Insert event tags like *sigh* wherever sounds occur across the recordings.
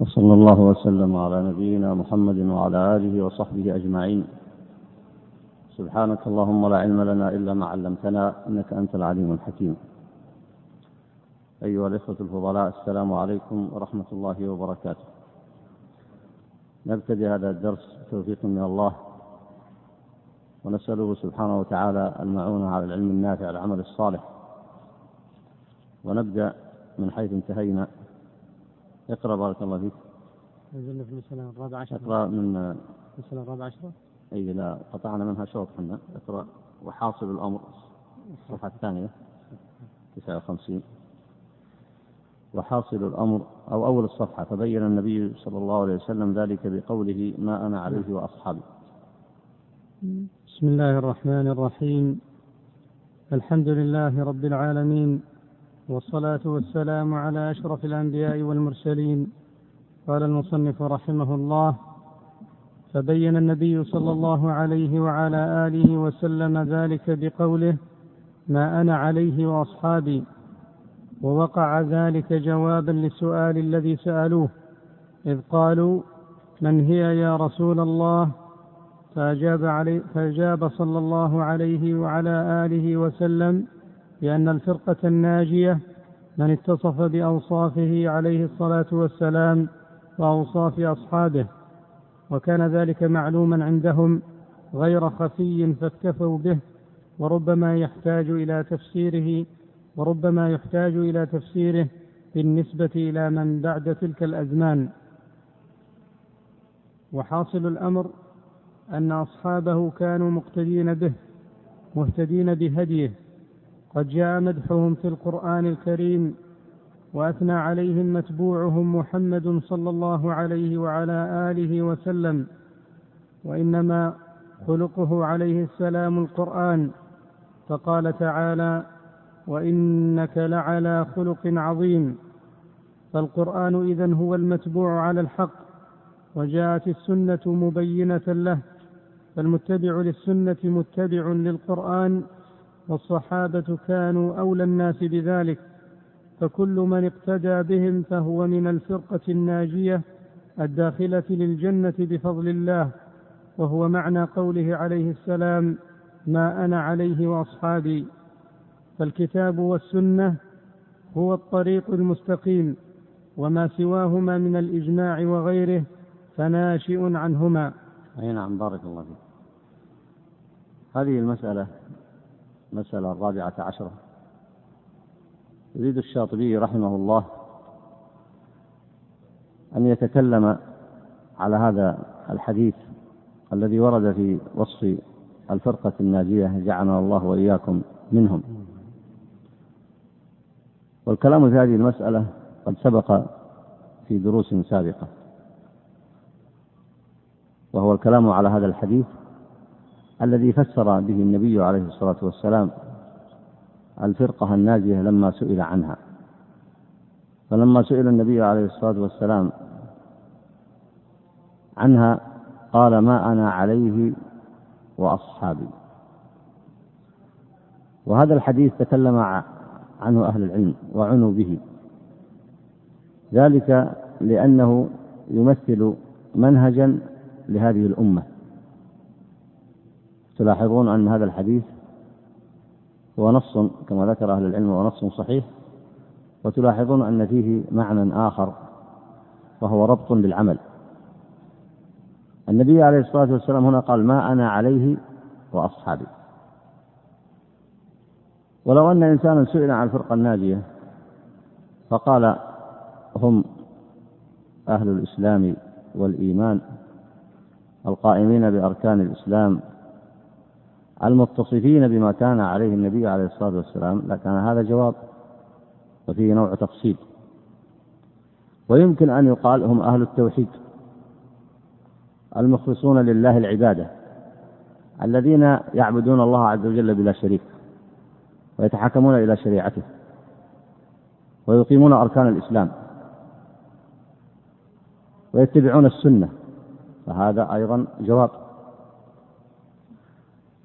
وصلى الله وسلم على نبينا محمد وعلى آله وصحبه أجمعين. سبحانك اللهم لا علم لنا إلا ما علمتنا إنك أنت العليم الحكيم. أيها الإخوة الفضلاء السلام عليكم ورحمة الله وبركاته. نبتدي هذا الدرس بتوفيق من الله. ونسأله سبحانه وتعالى المعونة على العلم النافع العمل الصالح. ونبدأ من حيث انتهينا اقرأ بارك الله فيك. نزلنا في المسألة الرابعة عشرة. اقرأ من المسألة الرابعة عشرة. أي لا قطعنا منها شوط حنا. اقرأ وحاصل الأمر. الصفحة الثانية. 59 وحاصل الأمر أو أول الصفحة. فبين النبي صلى الله عليه وسلم ذلك بقوله ما أنا عليه وأصحابي. بسم الله الرحمن الرحيم. الحمد لله رب العالمين. والصلاة والسلام على أشرف الأنبياء والمرسلين. قال المصنف رحمه الله فبين النبي صلى الله عليه وعلى آله وسلم ذلك بقوله ما أنا عليه وأصحابي ووقع ذلك جوابا للسؤال الذي سألوه إذ قالوا من هي يا رسول الله؟ فأجاب, علي فأجاب صلى الله عليه وعلى آله وسلم بأن الفرقة الناجية من اتصف بأوصافه عليه الصلاة والسلام وأوصاف أصحابه وكان ذلك معلوما عندهم غير خفي فاكتفوا به وربما يحتاج إلى تفسيره وربما يحتاج إلى تفسيره بالنسبة إلى من بعد تلك الأزمان. وحاصل الأمر أن أصحابه كانوا مقتدين به مهتدين بهديه قد جاء مدحهم في القرآن الكريم وأثنى عليهم متبوعهم محمد صلى الله عليه وعلى آله وسلم وإنما خلقه عليه السلام القرآن فقال تعالى وإنك لعلى خلق عظيم فالقرآن إذن هو المتبوع على الحق وجاءت السنة مبينة له فالمتبع للسنة متبع للقرآن والصحابة كانوا أولى الناس بذلك فكل من اقتدى بهم فهو من الفرقة الناجية الداخلة للجنة بفضل الله وهو معنى قوله عليه السلام ما أنا عليه وأصحابي فالكتاب والسنة هو الطريق المستقيم وما سواهما من الإجماع وغيره فناشئ عنهما. أي نعم بارك الله فيك. هذه المسألة المسألة الرابعة عشرة. يريد الشاطبي رحمه الله أن يتكلم على هذا الحديث الذي ورد في وصف الفرقة الناجية جعلنا الله وإياكم منهم. والكلام في هذه المسألة قد سبق في دروس سابقة. وهو الكلام على هذا الحديث الذي فسر به النبي عليه الصلاة والسلام الفرقة الناجية لما سئل عنها. فلما سئل النبي عليه الصلاة والسلام عنها قال ما أنا عليه وأصحابي. وهذا الحديث تكلم عنه أهل العلم وعنوا به. ذلك لأنه يمثل منهجا لهذه الأمة. تلاحظون أن هذا الحديث هو نص كما ذكر أهل العلم هو نص صحيح. وتلاحظون أن فيه معنى آخر وهو ربط بالعمل. النبي عليه الصلاة والسلام هنا قال ما أنا عليه وأصحابي. ولو أن إنسانا سئل عن الفرقة الناجية فقال هم أهل الإسلام والإيمان القائمين بأركان الإسلام المتصفين بما كان عليه النبي عليه الصلاة والسلام لكان هذا جواب وفيه نوع تفصيل. ويمكن أن يقال هم أهل التوحيد المخلصون لله العبادة الذين يعبدون الله عز وجل بلا شريك ويتحكمون إلى شريعته ويقيمون أركان الإسلام ويتبعون السنة فهذا أيضا جواب.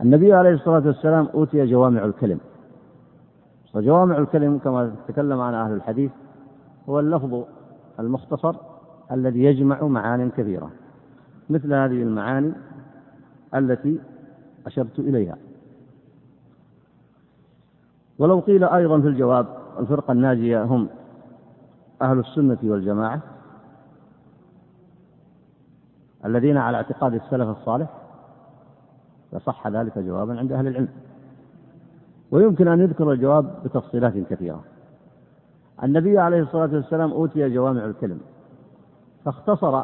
النبي عليه الصلاة والسلام أوتي جوامع الكلم. وجوامع الكلم كما تكلم عن أهل الحديث هو اللفظ المختصر الذي يجمع معان كثيرة مثل هذه المعاني التي أشرت إليها. ولو قيل أيضا في الجواب الفرقة الناجية هم أهل السنة والجماعة الذين على اعتقاد السلف الصالح فصح ذلك جوابا عند أهل العلم. ويمكن أن يذكر الجواب بتفصيلات كثيرة. النبي عليه الصلاة والسلام أوتي جوامع الكلم فاختصر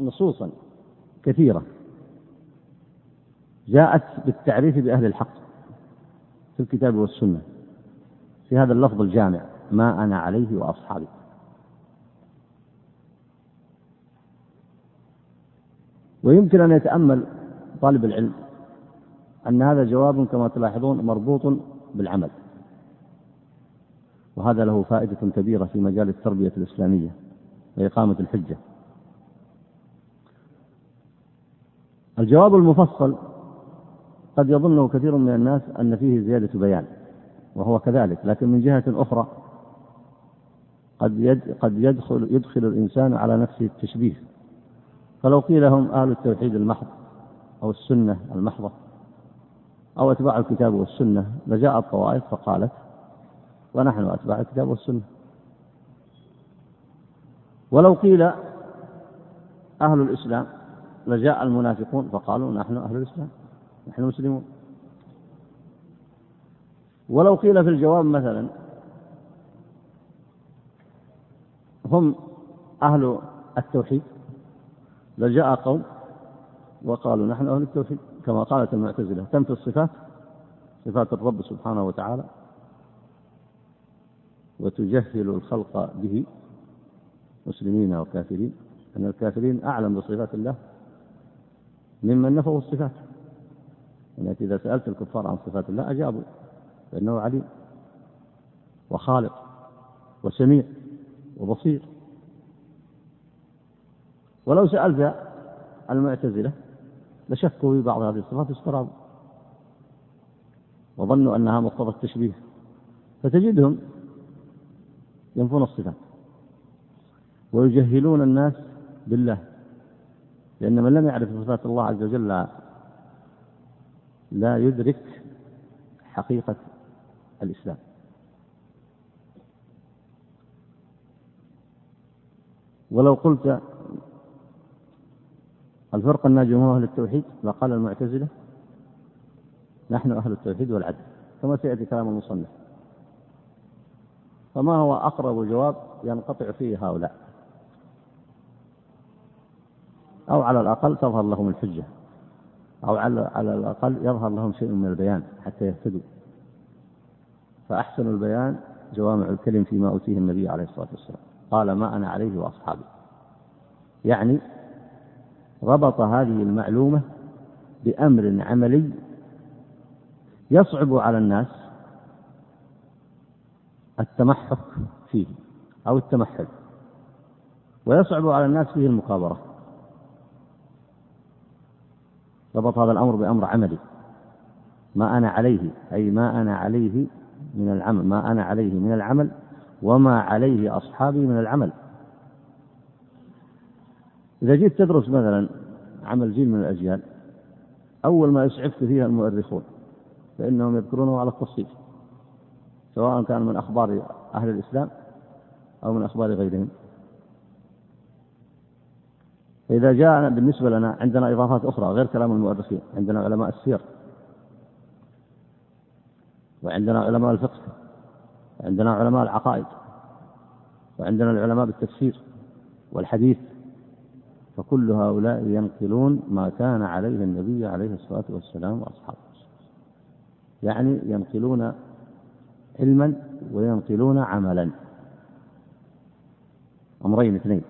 نصوصا كثيرة. جاءت بالتعريف بأهل الحق في الكتاب والسنة في هذا اللفظ الجامع ما أنا عليه وأصحابي. ويمكن أن يتأمل طالب العلم أن هذا جواب كما تلاحظون مربوط بالعمل. وهذا له فائدة كبيرة في مجال التربية الإسلامية وإقامة الحجة. الجواب المفصل قد يظنه كثير من الناس أن فيه زيادة بيان وهو كذلك لكن من جهة أخرى قد قد يدخل يدخل الإنسان على نفسه التشبيه. فلو قيل هم أهل التوحيد المحض أو السنة المحضة أو أتباع الكتاب والسنة لجاءت طوائف فقالت ونحن أتباع الكتاب والسنة. ولو قيل أهل الإسلام لجاء المنافقون فقالوا نحن أهل الإسلام نحن مسلمون. ولو قيل في الجواب مثلا هم أهل التوحيد لجاء قوم وقالوا نحن أهل التوحيد. كما قالت المعتزلة تنفي الصفات صفات الرب سبحانه وتعالى وتجهل الخلق به مسلمين وكافرين أن الكافرين أعلم بصفات الله ممن نفوا الصفات. لأنك إذا سألت الكفار عن صفات الله أجابوا فإنه عليم وخالق وسميع وبصير. ولو سألت المعتزلة لشكوا في بعض هذه الصفات واسترابوا وظنوا أنها مقتضى التشبيه. فتجدهم ينفون الصفات. ويجهلون الناس بالله. لأن من لم يعرف صفات الله عز وجل لا, يدرك حقيقة الإسلام. ولو قلت الفرقة الناجية هم أهل التوحيد؟ لقال المعتزلة؟ نحن أهل التوحيد والعدل. كما سيأتي كلام المصنف. فما هو أقرب جواب ينقطع فيه هؤلاء؟ أو على الأقل تظهر لهم الحجة. أو على على الأقل يظهر لهم شيء من البيان حتى يهتدوا. فأحسن البيان جوامع الكلم فيما أوتيه النبي عليه الصلاة والسلام. قال ما أنا عليه وأصحابي. يعني ربط هذه المعلومة بأمر عملي يصعب على الناس التمحك فيه أو التمحل ويصعب على الناس فيه المكابرة ربط هذا الأمر بأمر عملي ما أنا عليه أي ما أنا عليه من العمل ما أنا عليه من العمل وما عليه أصحابي من العمل. إذا جيت تدرس مثلا عمل جيل من الأجيال أول ما يسعفك فيها المؤرخون فإنهم يذكرونه على التفصيل سواء كان من أخبار أهل الإسلام أو من أخبار غيرهم. فإذا جاء بالنسبة لنا عندنا إضافات أخرى غير كلام المؤرخين عندنا علماء السير وعندنا علماء الفقه وعندنا علماء العقائد وعندنا العلماء بالتفسير والحديث. فكل هؤلاء ينقلون ما كان عليه النبي عليه الصلاة والسلام وأصحابه. يعني ينقلون علما وينقلون عملا. أمرين اثنين.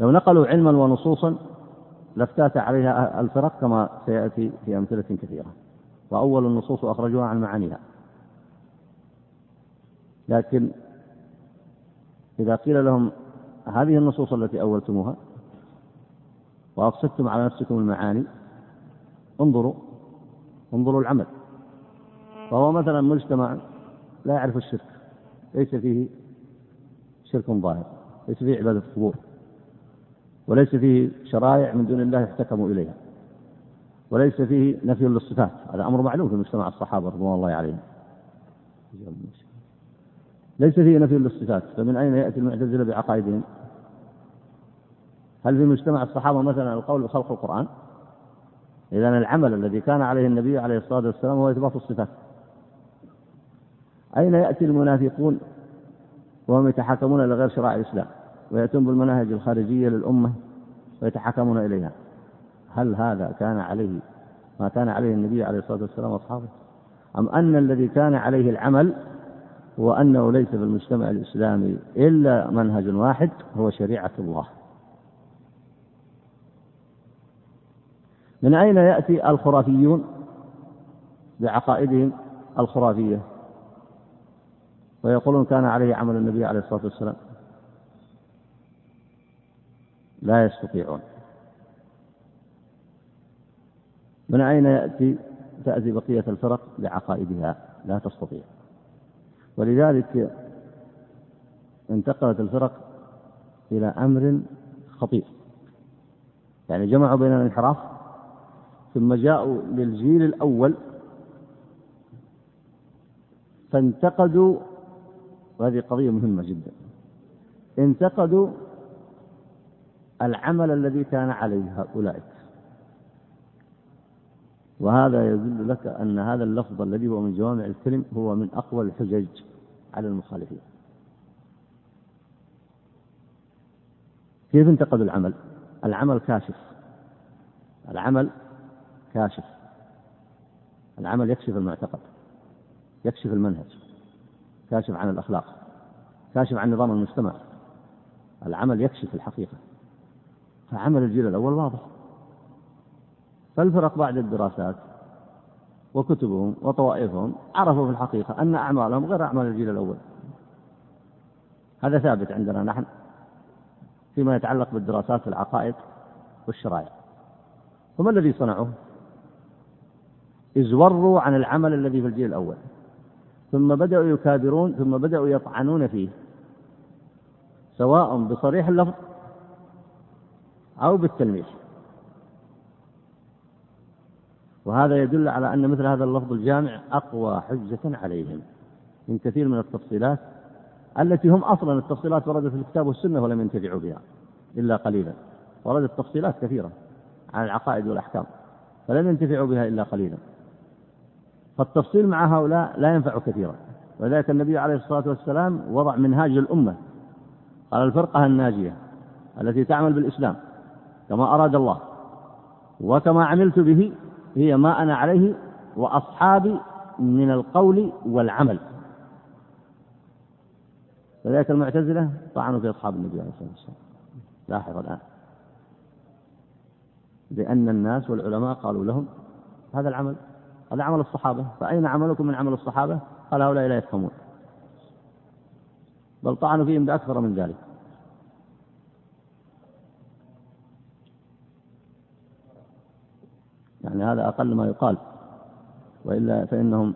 لو نقلوا علما ونصوصا لافتات عليها الفرق كما سيأتي في أمثلة كثيرة. وأول النصوص أخرجوها عن معانيها. لكن إذا قيل لهم هذه النصوص التي أولتموها وأفسدتم على نفسكم المعاني انظروا انظروا العمل. فهو مثلا مجتمع لا يعرف الشرك ليس فيه شرك ظاهر ليس فيه عبادة قبور وليس فيه شرائع من دون الله يحتكم إليها وليس فيه نفي للصفات. هذا أمر معلوم في مجتمع الصحابة رضوان الله عليهم. ليس فيه نفي للصفات فمن أين يأتي المعتزلة بعقائدهم؟ هل في مجتمع الصحابة مثلا القول بخلق القرآن؟ إذا العمل الذي كان عليه النبي عليه الصلاة والسلام هو إثبات الصفات. أين يأتي المنافقون وهم يتحاكمون إلى غير شرائع الإسلام؟ ويأتون بالمناهج الخارجية للأمة ويتحاكمون إليها. هل هذا كان عليه ما كان عليه النبي عليه الصلاة والسلام وأصحابه؟ أم أن الذي كان عليه العمل هو أنه ليس في المجتمع الإسلامي إلا منهج واحد هو شريعة الله؟ من أين يأتي الخرافيون بعقائدهم الخرافية؟ ويقولون كان عليه عمل النبي عليه الصلاة والسلام. لا يستطيعون. من أين يأتي تأتي بقية الفرق؟ بعقائدها. لا تستطيع. ولذلك انتقلت الفرق إلى أمر خطير. يعني جمعوا بين الانحراف ثم جاءوا للجيل الأول فانتقدوا وهذه قضية مهمة جدا انتقدوا العمل الذي كان عليه أولئك وهذا يدل لك أن هذا اللفظ الذي هو من جوامع الكلم هو من أقوى الحجج على المخالفين. كيف انتقدوا العمل؟ العمل كاشف. العمل كاشف. العمل يكشف المعتقد يكشف المنهج كاشف عن الأخلاق كاشف عن نظام المجتمع. العمل يكشف الحقيقة. فعمل الجيل الأول واضح. فالفرق بعد الدراسات وكتبهم وطوائفهم عرفوا في الحقيقة أن أعمالهم غير أعمال الجيل الأول. هذا ثابت عندنا نحن فيما يتعلق بالدراسات العقائد والشرائع. وما الذي صنعوه ازوروا عن العمل الذي في الجيل الأول. ثم بدأوا يكابرون ثم بدأوا يطعنون فيه. سواء بصريح اللفظ أو بالتلميح. وهذا يدل على أن مثل هذا اللفظ الجامع أقوى حجة عليهم من كثير من التفصيلات التي هم أصلا التفصيلات وردت في الكتاب والسنة ولم ينتفعوا بها إلا قليلا. وردت تفصيلات كثيرة عن العقائد والأحكام فلم ينتفعوا بها إلا قليلا. فالتفصيل مع هؤلاء لا ينفع كثيرا. ولذلك النبي عليه الصلاة والسلام وضع منهاج للأمة. قال الفرقة الناجية التي تعمل بالإسلام كما أراد الله وكما عملت به هي ما أنا عليه وأصحابي من القول والعمل. فذلك المعتزلة طعنوا في أصحاب النبي عليه الصلاة والسلام. لاحظ الآن. لأن الناس والعلماء قالوا لهم هذا العمل. هذا عمل الصحابة. فأين عملكم من عمل الصحابة؟ قال هؤلاء لا يفهمون. بل طعنوا فيهم بأكثر من ذلك. يعني هذا أقل ما يقال. وإلا فإنهم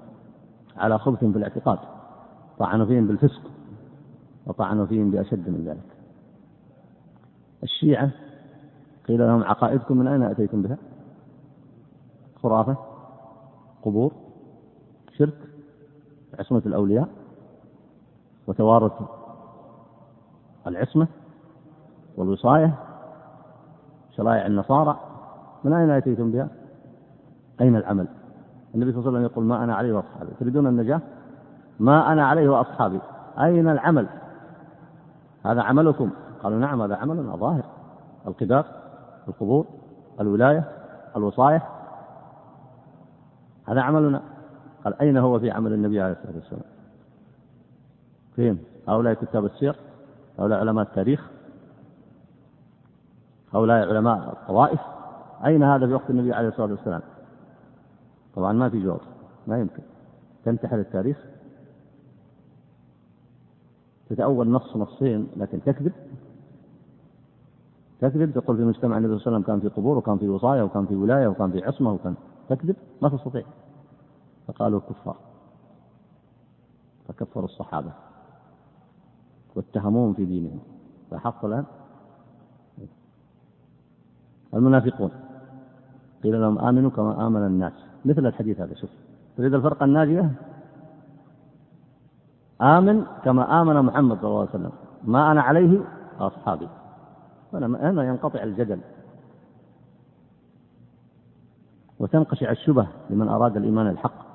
على خبث في الاعتقاد. طعنوا فيهم بالفسق وطعنوا فيهم بأشد من ذلك. الشيعة قيل لهم عقائدكم من أين أتيتم بها؟ خرافة. قبور شرك عصمة الأولياء وتوارث العصمة والوصاية شرائع النصارى من أين أتيتم بها؟ أين العمل؟ النبي صلى الله عليه وسلم يقول ما أنا عليه وأصحابي تريدون النجاة؟ ما أنا عليه وأصحابي أين العمل؟ هذا عملكم قالوا نعم هذا عملنا ظاهر القباب القبور الولاية الوصاية هذا عملنا. قال أين هو في عمل النبي عليه الصلاة والسلام؟ فين؟ هؤلاء كتاب السير؟ هؤلاء علماء التاريخ؟ هؤلاء علماء الطوائف؟ أين هذا في وقت النبي عليه الصلاة والسلام؟ طبعا ما في جواب ما يمكن. تنتحل التاريخ؟ تتأول نص نصين لكن تكذب؟ تكذب؟ تقول في مجتمع النبي صلى الله عليه وسلم كان في قبور وكان في وصايا وكان في ولاية وكان في عصمة وكان تكذب ما تستطيع. فقالوا كفار فكفروا الصحابة. واتهموهم في دينهم. لاحظت الآن؟ المنافقون. قيل لهم آمنوا كما آمن الناس. مثل الحديث هذا شوف. تريد الفرقة الناجية؟ آمن كما آمن محمد صلى الله عليه وسلم. ما أنا عليه أصحابي. هنا ينقطع الجدل. وتنقشع الشبه لمن أراد الإيمان الحق.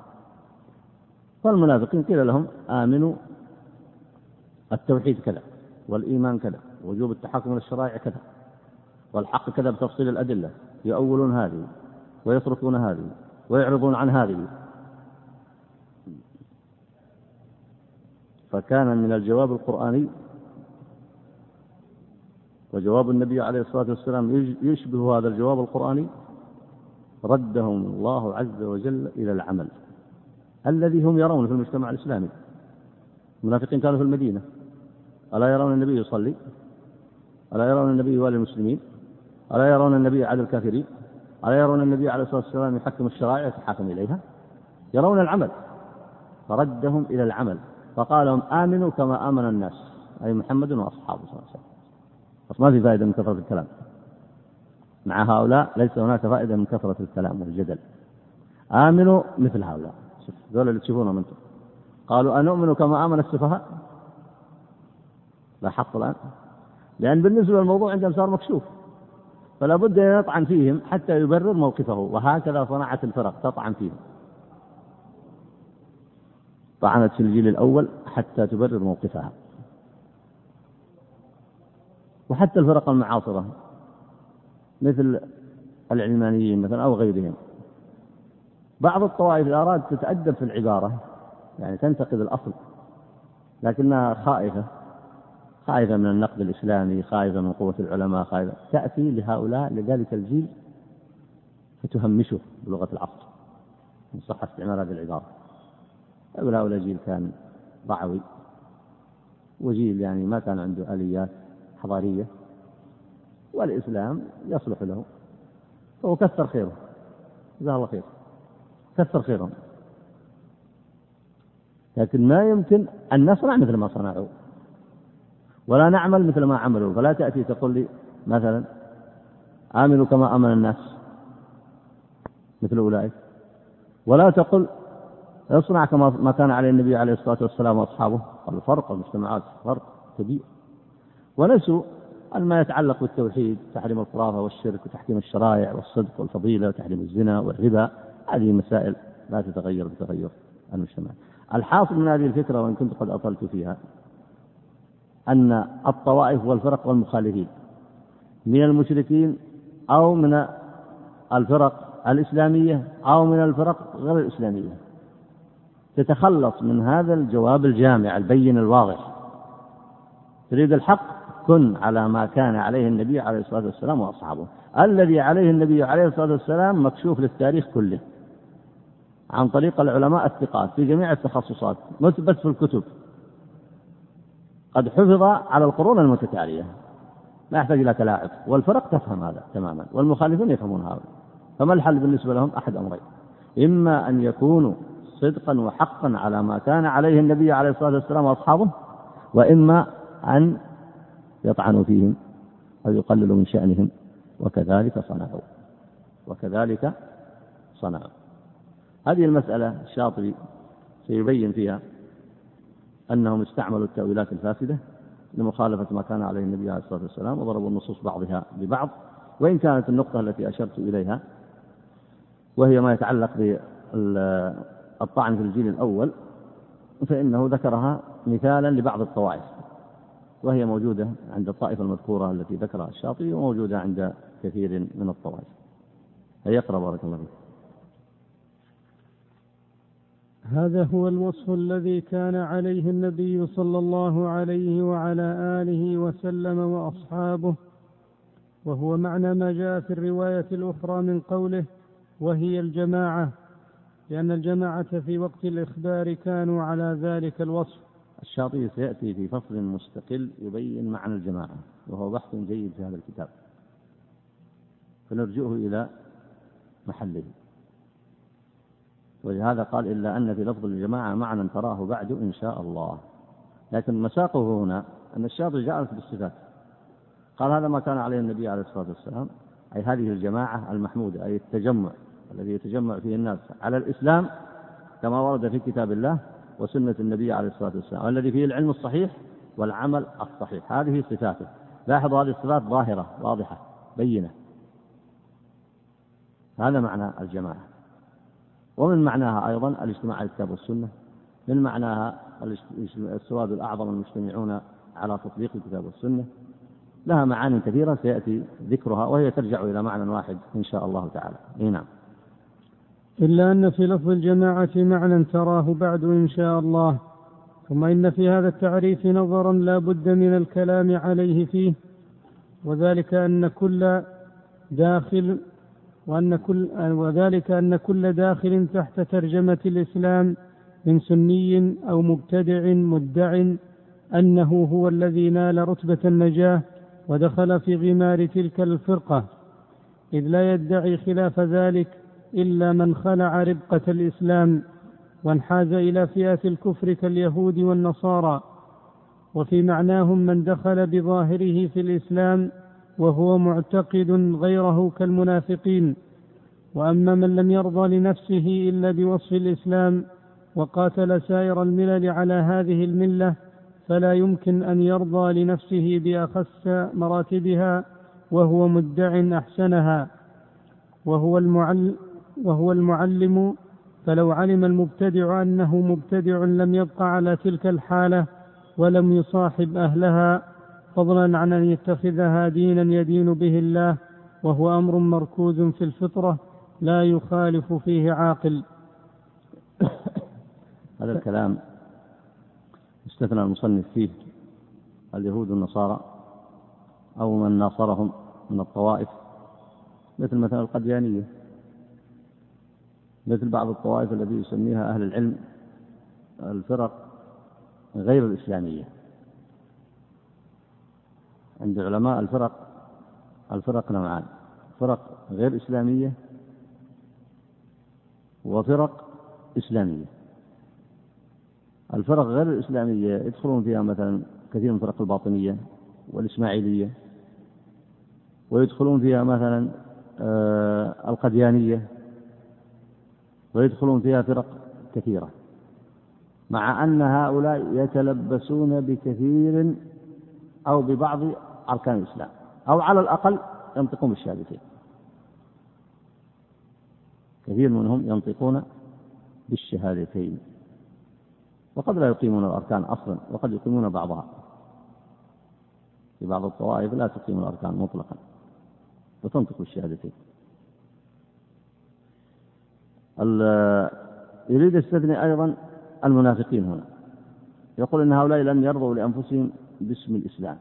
فالمنافقين قيل لهم آمنوا التوحيد كذا والإيمان كذا وجوب التحكم إلى الشرائع كذا والحق كذا بتفصيل الأدلة يؤولون هذه ويتركون هذه ويعرضون عن هذه. فكان من الجواب القرآني وجواب النبي عليه الصلاة والسلام يشبه هذا الجواب القرآني ردهم الله عز وجل إلى العمل الذي هم يرون في المجتمع الإسلامي. المنافقين كانوا في المدينة. ألا يرون النبي يصلي؟ ألا يرون النبي يوالي المسلمين؟ ألا يرون النبي على الكافرين؟ ألا يرون النبي عليه الصلاة والسلام يحكم الشرائع يتحاكم إليها؟ يرون العمل. فردهم إلى العمل. فقال لهم آمنوا كما آمن الناس. أي محمد وأصحابه صلى الله عليه وسلم ما في فائدة من كثرة الكلام. مع هؤلاء ليس هناك فائدة من كثرة الكلام والجدل. آمنوا مثل هؤلاء. شوف ذول اللي تشوفونهم أنتم. قالوا أنؤمن كما آمن السفهاء؟ لاحظت الآن. لأن بالنسبة للموضوع عندهم صار مكشوف. فلا بد أن يطعن فيهم حتى يبرر موقفه وهكذا صنعت الفرق تطعن فيهم. طعنت في الجيل الأول حتى تبرر موقفها. وحتى الفرق المعاصرة. مثل العلمانيين مثلا أو غيرهم. بعض الطوائف إذا أراد تتأدب في العبارة يعني تنتقد الأصل لكنها خائفة خائفة من النقد الإسلامي خائفة من قوة العلماء خائفة. تأتي لهؤلاء لذلك الجيل فتهمشه بلغة العصر إن صح استعمال هذه العبارة. يقول هؤلاء جيل كان ضعوي وجيل يعني ما كان عنده آليات حضارية. والإسلام يصلح له. فهو كثر خيره. جزاه الله خير. كثر خيرهم. لكن ما يمكن أن نصنع مثل ما صنعوا. ولا نعمل مثل ما عملوا. فلا تأتي تقول لي مثلا آمنوا كما آمن الناس. مثل أولئك. ولا تقل اصنع كما ما كان عليه النبي عليه الصلاة والسلام وأصحابه. الفرق المجتمعات فرق كبير. ونسوا ما يتعلق بالتوحيد تحريم الخرافة والشرك وتحكيم الشرائع والصدق والفضيلة وتحريم الزنا والربا هذه مسائل لا تتغير بتغير المجتمع. الحاصل من هذه الفكرة وإن كنت قد أطلت فيها أن الطوائف والفرق والمخالفين من المشركين أو من الفرق الإسلامية أو من الفرق غير الإسلامية. تتخلص من هذا الجواب الجامع البين الواضح. تريد الحق؟ على ما كان عليه النبي عليه الصلاة والسلام وأصحابه. الذي عليه النبي عليه الصلاة والسلام مكشوف للتاريخ كله. عن طريق العلماء الثقات في جميع التخصصات مثبت في الكتب. قد حفظ على القرون المتتالية. لا يحتاج إلى تلاعب. والفرق تفهم هذا تماما. والمخالفون يفهمون هذا. فما الحل بالنسبة لهم؟ أحد أمرين. إما أن يكونوا صدقا وحقا على ما كان عليه النبي عليه الصلاة والسلام وأصحابه وإما أن يطعنوا فيهم أو يقللوا من شأنهم وكذلك صنعوا وكذلك صنعوا. هذه المسألة الشاطبي سيبين فيها أنهم استعملوا التأويلات الفاسدة لمخالفة ما كان عليه النبي عليه الصلاة والسلام وضربوا النصوص بعضها ببعض وإن كانت النقطة التي أشرت إليها وهي ما يتعلق بالطعن في الجيل الأول فإنه ذكرها مثالا لبعض الطوائف. وهي موجودة عند الطائفة المذكورة التي ذكرها الشاطبي وموجودة عند كثير من الطوائف. يقرأ بارك الله فيك. هذا هو الوصف الذي كان عليه النبي صلى الله عليه وعلى آله وسلم وأصحابه وهو معنى ما جاء في الرواية الأخرى من قوله وهي الجماعة لأن الجماعة في وقت الإخبار كانوا على ذلك الوصف. الشاطبي سيأتي في فصل مستقل يبين معنى الجماعة وهو بحث جيد في هذا الكتاب. فنرجئه إلى محله. ولهذا قال إلا أن في لفظ الجماعة معنى تراه بعد إن شاء الله. لكن مساقه هنا أن الشاطبي جاءت بالصفات. قال هذا ما كان عليه النبي عليه الصلاة والسلام أي هذه الجماعة المحمودة أي التجمع الذي يتجمع فيه الناس على الإسلام كما ورد في كتاب الله وسنة النبي عليه الصلاة والسلام الذي فيه العلم الصحيح والعمل الصحيح. هذه صفاته. لاحظوا هذه الصفات ظاهرة واضحة بينة. هذا معنى الجماعة. ومن معناها أيضا الاجتماع على الكتاب والسنة. من معناها السواد الأعظم المجتمعون على تطبيق الكتاب والسنة. لها معاني كثيرة سيأتي ذكرها وهي ترجع إلى معنى واحد إن شاء الله تعالى. إيه نعم. إلا أن في لفظ الجماعة معنى تراه بعد إن شاء الله. ثم إن في هذا التعريف نظرا لا بد من الكلام عليه فيه وذلك أن كل داخل وأن كل وذلك أن كل داخل تحت ترجمة الإسلام من سني أو مبتدع مدع أنه هو الذي نال رتبة النجاة ودخل في غمار تلك الفرقة. إذ لا يدعي خلاف ذلك إلا من خلع ربقة الإسلام وانحاز إلى فئة الكفر كاليهود والنصارى وفي معناهم من دخل بظاهره في الإسلام وهو معتقد غيره كالمنافقين. وأما من لم يرضى لنفسه إلا بوصف الإسلام وقاتل سائر الملل على هذه الملة فلا يمكن أن يرضى لنفسه بأخس مراتبها وهو مدع أحسنها وهو المعلم وهو المعلم فلو علم المبتدع أنه مبتدع لم يبق على تلك الحالة ولم يصاحب أهلها فضلا عن أن يتخذها دينا يدين به الله وهو أمر مركوز في الفطرة لا يخالف فيه عاقل. *coughs* هذا الكلام استثنى المصنف فيه اليهود والنصارى أو من ناصرهم من الطوائف مثل مثلا القديانية. مثل بعض الطوائف التي يسميها أهل العلم الفرق غير الإسلامية. عند علماء الفرق الفرق نوعان فرق غير إسلامية وفرق إسلامية. الفرق غير الإسلامية يدخلون فيها مثلا كثير من فرق الباطنية والإسماعيلية ويدخلون فيها مثلا آه، القديانية ويدخلون فيها فرق كثيرة. مع أن هؤلاء يتلبسون بكثير أو ببعض أركان الإسلام أو على الأقل ينطقون بالشهادتين. كثير منهم ينطقون بالشهادتين. وقد لا يقيمون الأركان أصلا وقد يقيمون بعضها. في بعض الطوائف لا تقيم الأركان مطلقا وتنطق بالشهادتين. يريد يستثني أيضا المنافقين هنا. يقول إن هؤلاء لم يرضوا لأنفسهم باسم الإسلام.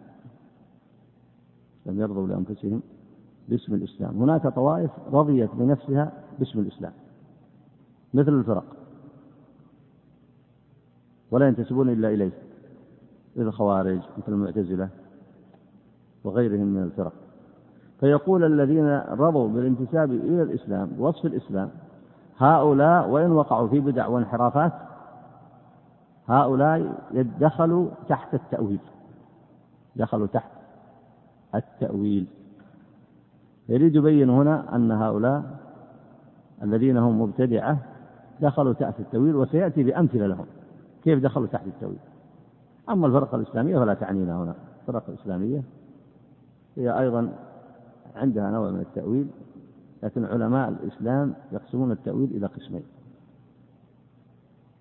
لم يرضوا لأنفسهم باسم الإسلام. هناك طوائف رضيت بنفسها باسم الإسلام. مثل الفرق. ولا ينتسبون إلا إليه. مثل الخوارج مثل المعتزلة وغيرهم من الفرق. فيقول الذين رضوا بالانتساب إلى الإسلام بوصف الإسلام هؤلاء وإن وقعوا في بدع وانحرافات هؤلاء دخلوا تحت التأويل. دخلوا تحت التأويل. يريد يبين هنا أن هؤلاء الذين هم مبتدعة دخلوا تحت التأويل وسيأتي بأمثلة لهم. كيف دخلوا تحت التأويل؟ أما الفرقة الإسلامية فلا تعنينا هنا. الفرقة الإسلامية هي أيضا عندها نوع من التأويل لكن علماء الإسلام يقسمون التأويل إلى قسمين.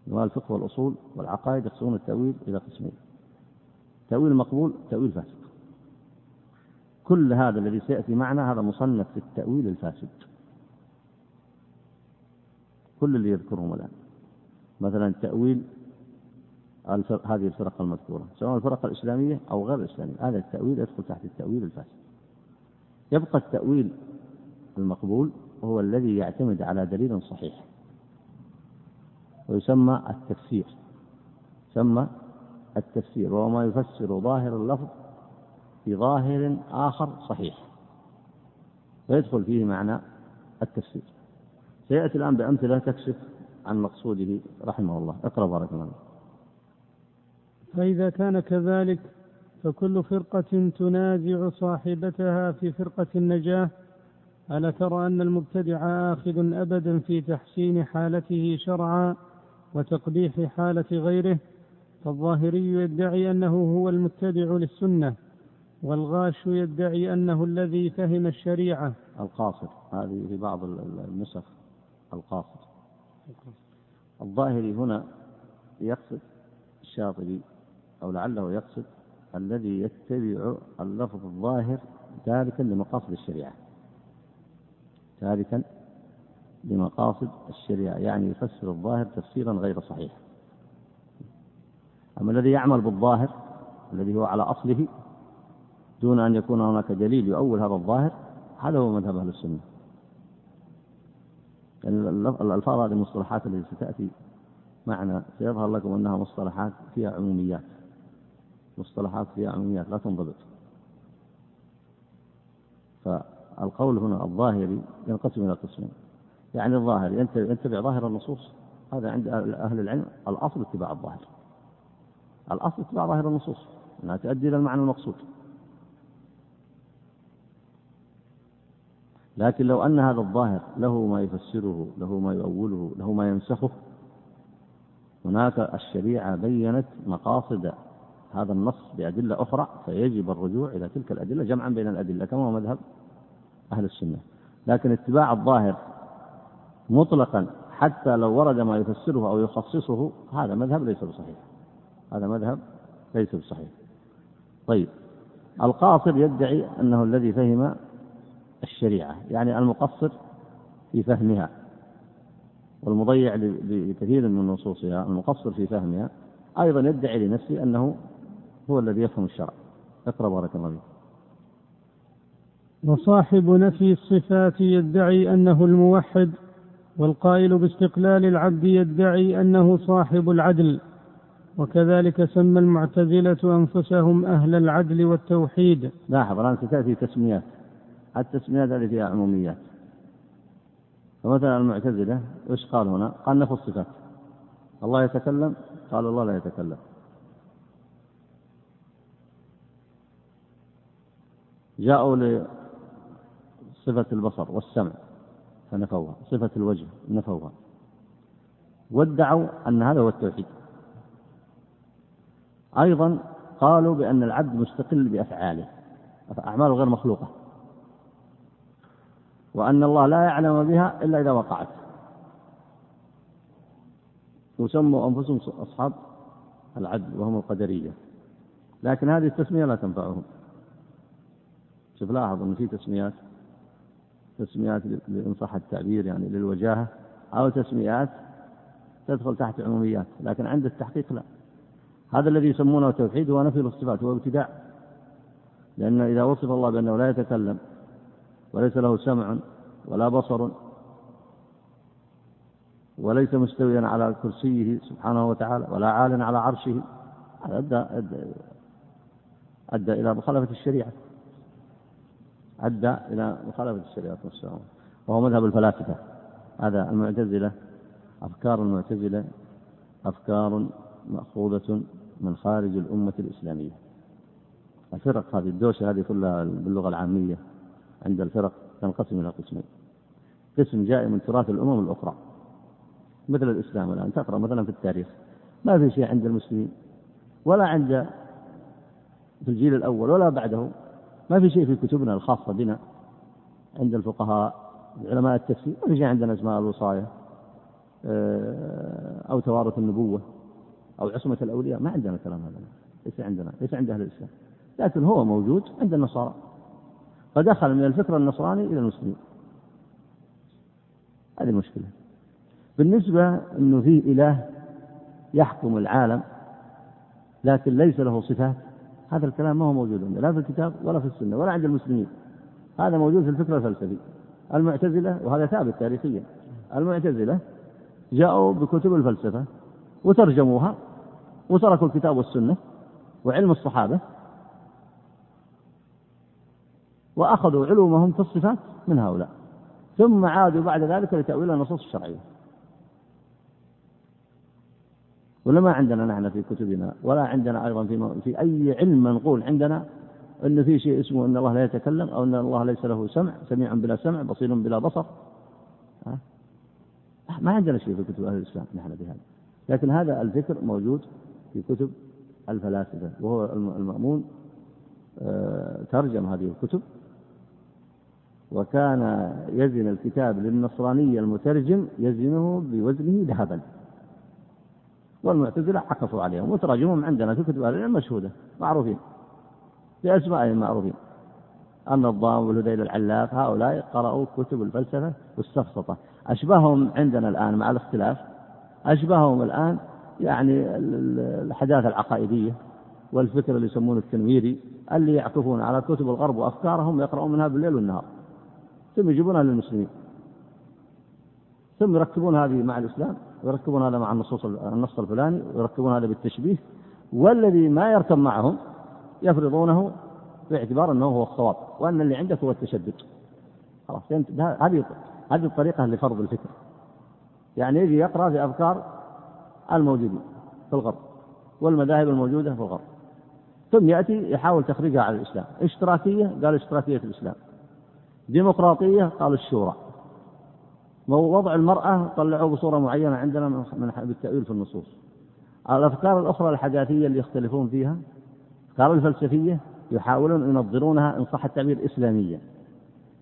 علماء الفقه والأصول والعقائد يقسمون التأويل إلى قسمين. تأويل مقبول تأويل فاسد كل هذا الذي سيأتي معنا هذا مصنف في التأويل الفاسد. كل اللي يذكرهم الآن. مثلا تأويل هذه الفرق المذكورة. سواء الفرق الإسلامية أو غير الإسلامية. هذا التأويل يدخل تحت التأويل الفاسد. يبقى التأويل المقبول وهو الذي يعتمد على دليل صحيح ويسمى التفسير يسمى التفسير وهو ما يفسر ظاهر اللفظ بظاهر آخر صحيح ويدخل فيه معنى التفسير. سيأتي الآن بأمثلة تكشف عن مقصوده رحمه الله. اقرأ بارك الله فإذا كان كذلك فكل فرقة تنازع صاحبتها في فرقة النجاة ألا ترى أن المبتدع آخذ أبدا في تحسين حالته شرعا وتقبيح حالة غيره فالظاهري يدعي أنه هو المتبع للسنة والغاش يدعي أنه الذي فهم الشريعة. القاصر هذه في بعض النسخ القاصر الظاهري هنا يقصد الشاطبي أو لعله يقصد الذي يتبع اللفظ الظاهر تاركا لمقاصد الشريعة. تاركا لمقاصد الشريعة يعني يفسر الظاهر تفسيرا غير صحيح. أما الذي يعمل بالظاهر الذي هو على أصله دون أن يكون هناك دليل يؤول هذا الظاهر هذا هو مذهب أهل السنة. يعني الألفاظ هذه المصطلحات التي ستأتي معنا سيظهر لكم أنها مصطلحات فيها عموميات. مصطلحات فيها عموميات لا تنضبط. فالقول هنا الظاهري ينقسم إلى قسمين. يعني الظاهر يتبع ظاهر النصوص. هذا عند أهل العلم الأصل اتباع الظاهر. الأصل اتباع ظاهر النصوص. أنها تؤدي إلى المعنى المقصود. لكن لو أن هذا الظاهر له ما يفسره له ما يؤوله له ما ينسخه هناك الشريعة بينت مقاصد هذا النص بأدلة أخرى فيجب الرجوع إلى تلك الأدلة جمعا بين الأدلة كما هو مذهب أهل السنة. لكن اتباع الظاهر مطلقا حتى لو ورد ما يفسره أو يخصصه هذا مذهب ليس بصحيح. هذا مذهب ليس بصحيح. طيب القاصر يدعي أنه الذي فهم الشريعة يعني المقصر في فهمها والمضيع لكثير من نصوصها المقصر في فهمها أيضا يدعي لنفسه أنه هو الذي يفهم الشرع. اقرأ بارك الله فيك. وصاحب نفي الصفات يدعي أنه الموحد والقائل باستقلال العبد يدعي أنه صاحب العدل. وكذلك سمى المعتزلة أنفسهم أهل العدل والتوحيد. لاحظ الآن ستأتي تسميات. التسميات هذه فيها عموميات. فمثلا المعتزلة إيش قال هنا؟ قال نفي الصفات. الله يتكلم؟ قال الله لا يتكلم. جاءوا لصفة البصر والسمع فنفوها. صفة الوجه نفوها. وادعوا أن هذا هو التوحيد. أيضا قالوا بأن العبد مستقل بأفعاله أعماله غير مخلوقة. وأن الله لا يعلم بها إلا إذا وقعت. وسموا أنفسهم أصحاب العدل وهم القدرية. لكن هذه التسمية لا تنفعهم. شوف لاحظ أن في تسميات تسميات إن صح التعبير يعني للوجاهة أو تسميات تدخل تحت عموميات لكن عند التحقيق لا. هذا الذي يسمونه توحيد هو نفي الصفات هو ابتداع. لأن إذا وصف الله بأنه لا يتكلم وليس له سمع ولا بصر وليس مستويا على كرسيه سبحانه وتعالى ولا عال على عرشه أدى, أدى, أدى إلى مخالفة الشريعة. أدى إلى مخالفة الشريعة والسلام وهو مذهب الفلاسفة. هذا المعتزلة أفكار المعتزلة أفكار مأخوذة من خارج الأمة الإسلامية. الفرق هذه الدوشة هذه كلها باللغة العامية عند الفرق تنقسم إلى قسمين. قسم جاء من تراث الأمم الأخرى. مثل الإسلام الآن تقرأ مثلا في التاريخ. ما في شيء عند المسلمين ولا عند في الجيل الأول ولا بعده. ما في شيء في كتبنا الخاصة بنا عند الفقهاء علماء التفسير ما في شيء عندنا اسماء الوصاية آه، أو توارث النبوة أو عصمة الأولياء ما عندنا الكلام هذا ليس عندنا ليس عند أهل الإسلام لكن هو موجود عند النصارى. فدخل من الفكر النصراني إلى المسلمين. هذه المشكلة. بالنسبة أنه في إله يحكم العالم لكن ليس له صفات هذا الكلام ما هو موجود عندنا لا في الكتاب ولا في السنة ولا عند المسلمين. هذا موجود في الفكر الفلسفي. المعتزلة وهذا ثابت تاريخيا المعتزلة جاءوا بكتب الفلسفة وترجموها وتركوا الكتاب والسنة وعلم الصحابة وأخذوا علومهم في الصفات من هؤلاء. ثم عادوا بعد ذلك لتأويل النصوص الشرعية. ولا ما عندنا نحن في كتبنا ولا عندنا أيضا في, في أي علم منقول عندنا أن في شيء اسمه أن الله لا يتكلم أو أن الله ليس له سمع سميع بلا سمع بصير بلا بصر. ما عندنا شيء في كتب أهل الإسلام نحن بهذا لكن هذا الفكر موجود في كتب الفلاسفة وهو المأمون آه، ترجم هذه الكتب. وكان يزن الكتاب للنصراني المترجم يزنه بوزنه ذهبا. والمعتزلة عكفوا عليهم وتراجمهم عندنا في كتب أهل العلم مشهودة معروفين. بأسمائهم معروفين. النظام والهذيل العلاف هؤلاء قرأوا كتب الفلسفة والسفسطة. أشبههم عندنا الآن مع الاختلاف. أشبههم الآن يعني الحداثة العقائدية والفكر اللي يسمونه التنويري اللي يعكفون على كتب الغرب وأفكارهم يقرؤون منها بالليل والنهار. ثم يجيبونها للمسلمين. ثم يركبون هذه مع الإسلام. ويركبون هذا مع النصوص النص الفلاني ويركبون هذا بالتشبيه والذي ما يركب معهم يفرضونه باعتبار أنه هو الصواب وأن اللي عندك هو التشدد. خلاص هذه هذه الطريقة لفرض الفكر يعني يجي يقرأ في أفكار الموجودين في الغرب والمذاهب الموجودة في الغرب. ثم يأتي يحاول تخريجها على الإسلام. اشتراكية قال اشتراكية الإسلام. ديمقراطية قال الشورى. وضع المرأة طلعوه بصورة معينة عندنا من بالتأويل في النصوص. الأفكار الأخرى الحداثية اللي يختلفون فيها الأفكار الفلسفية يحاولون ينظرونها إن صح التعبير إسلاميا.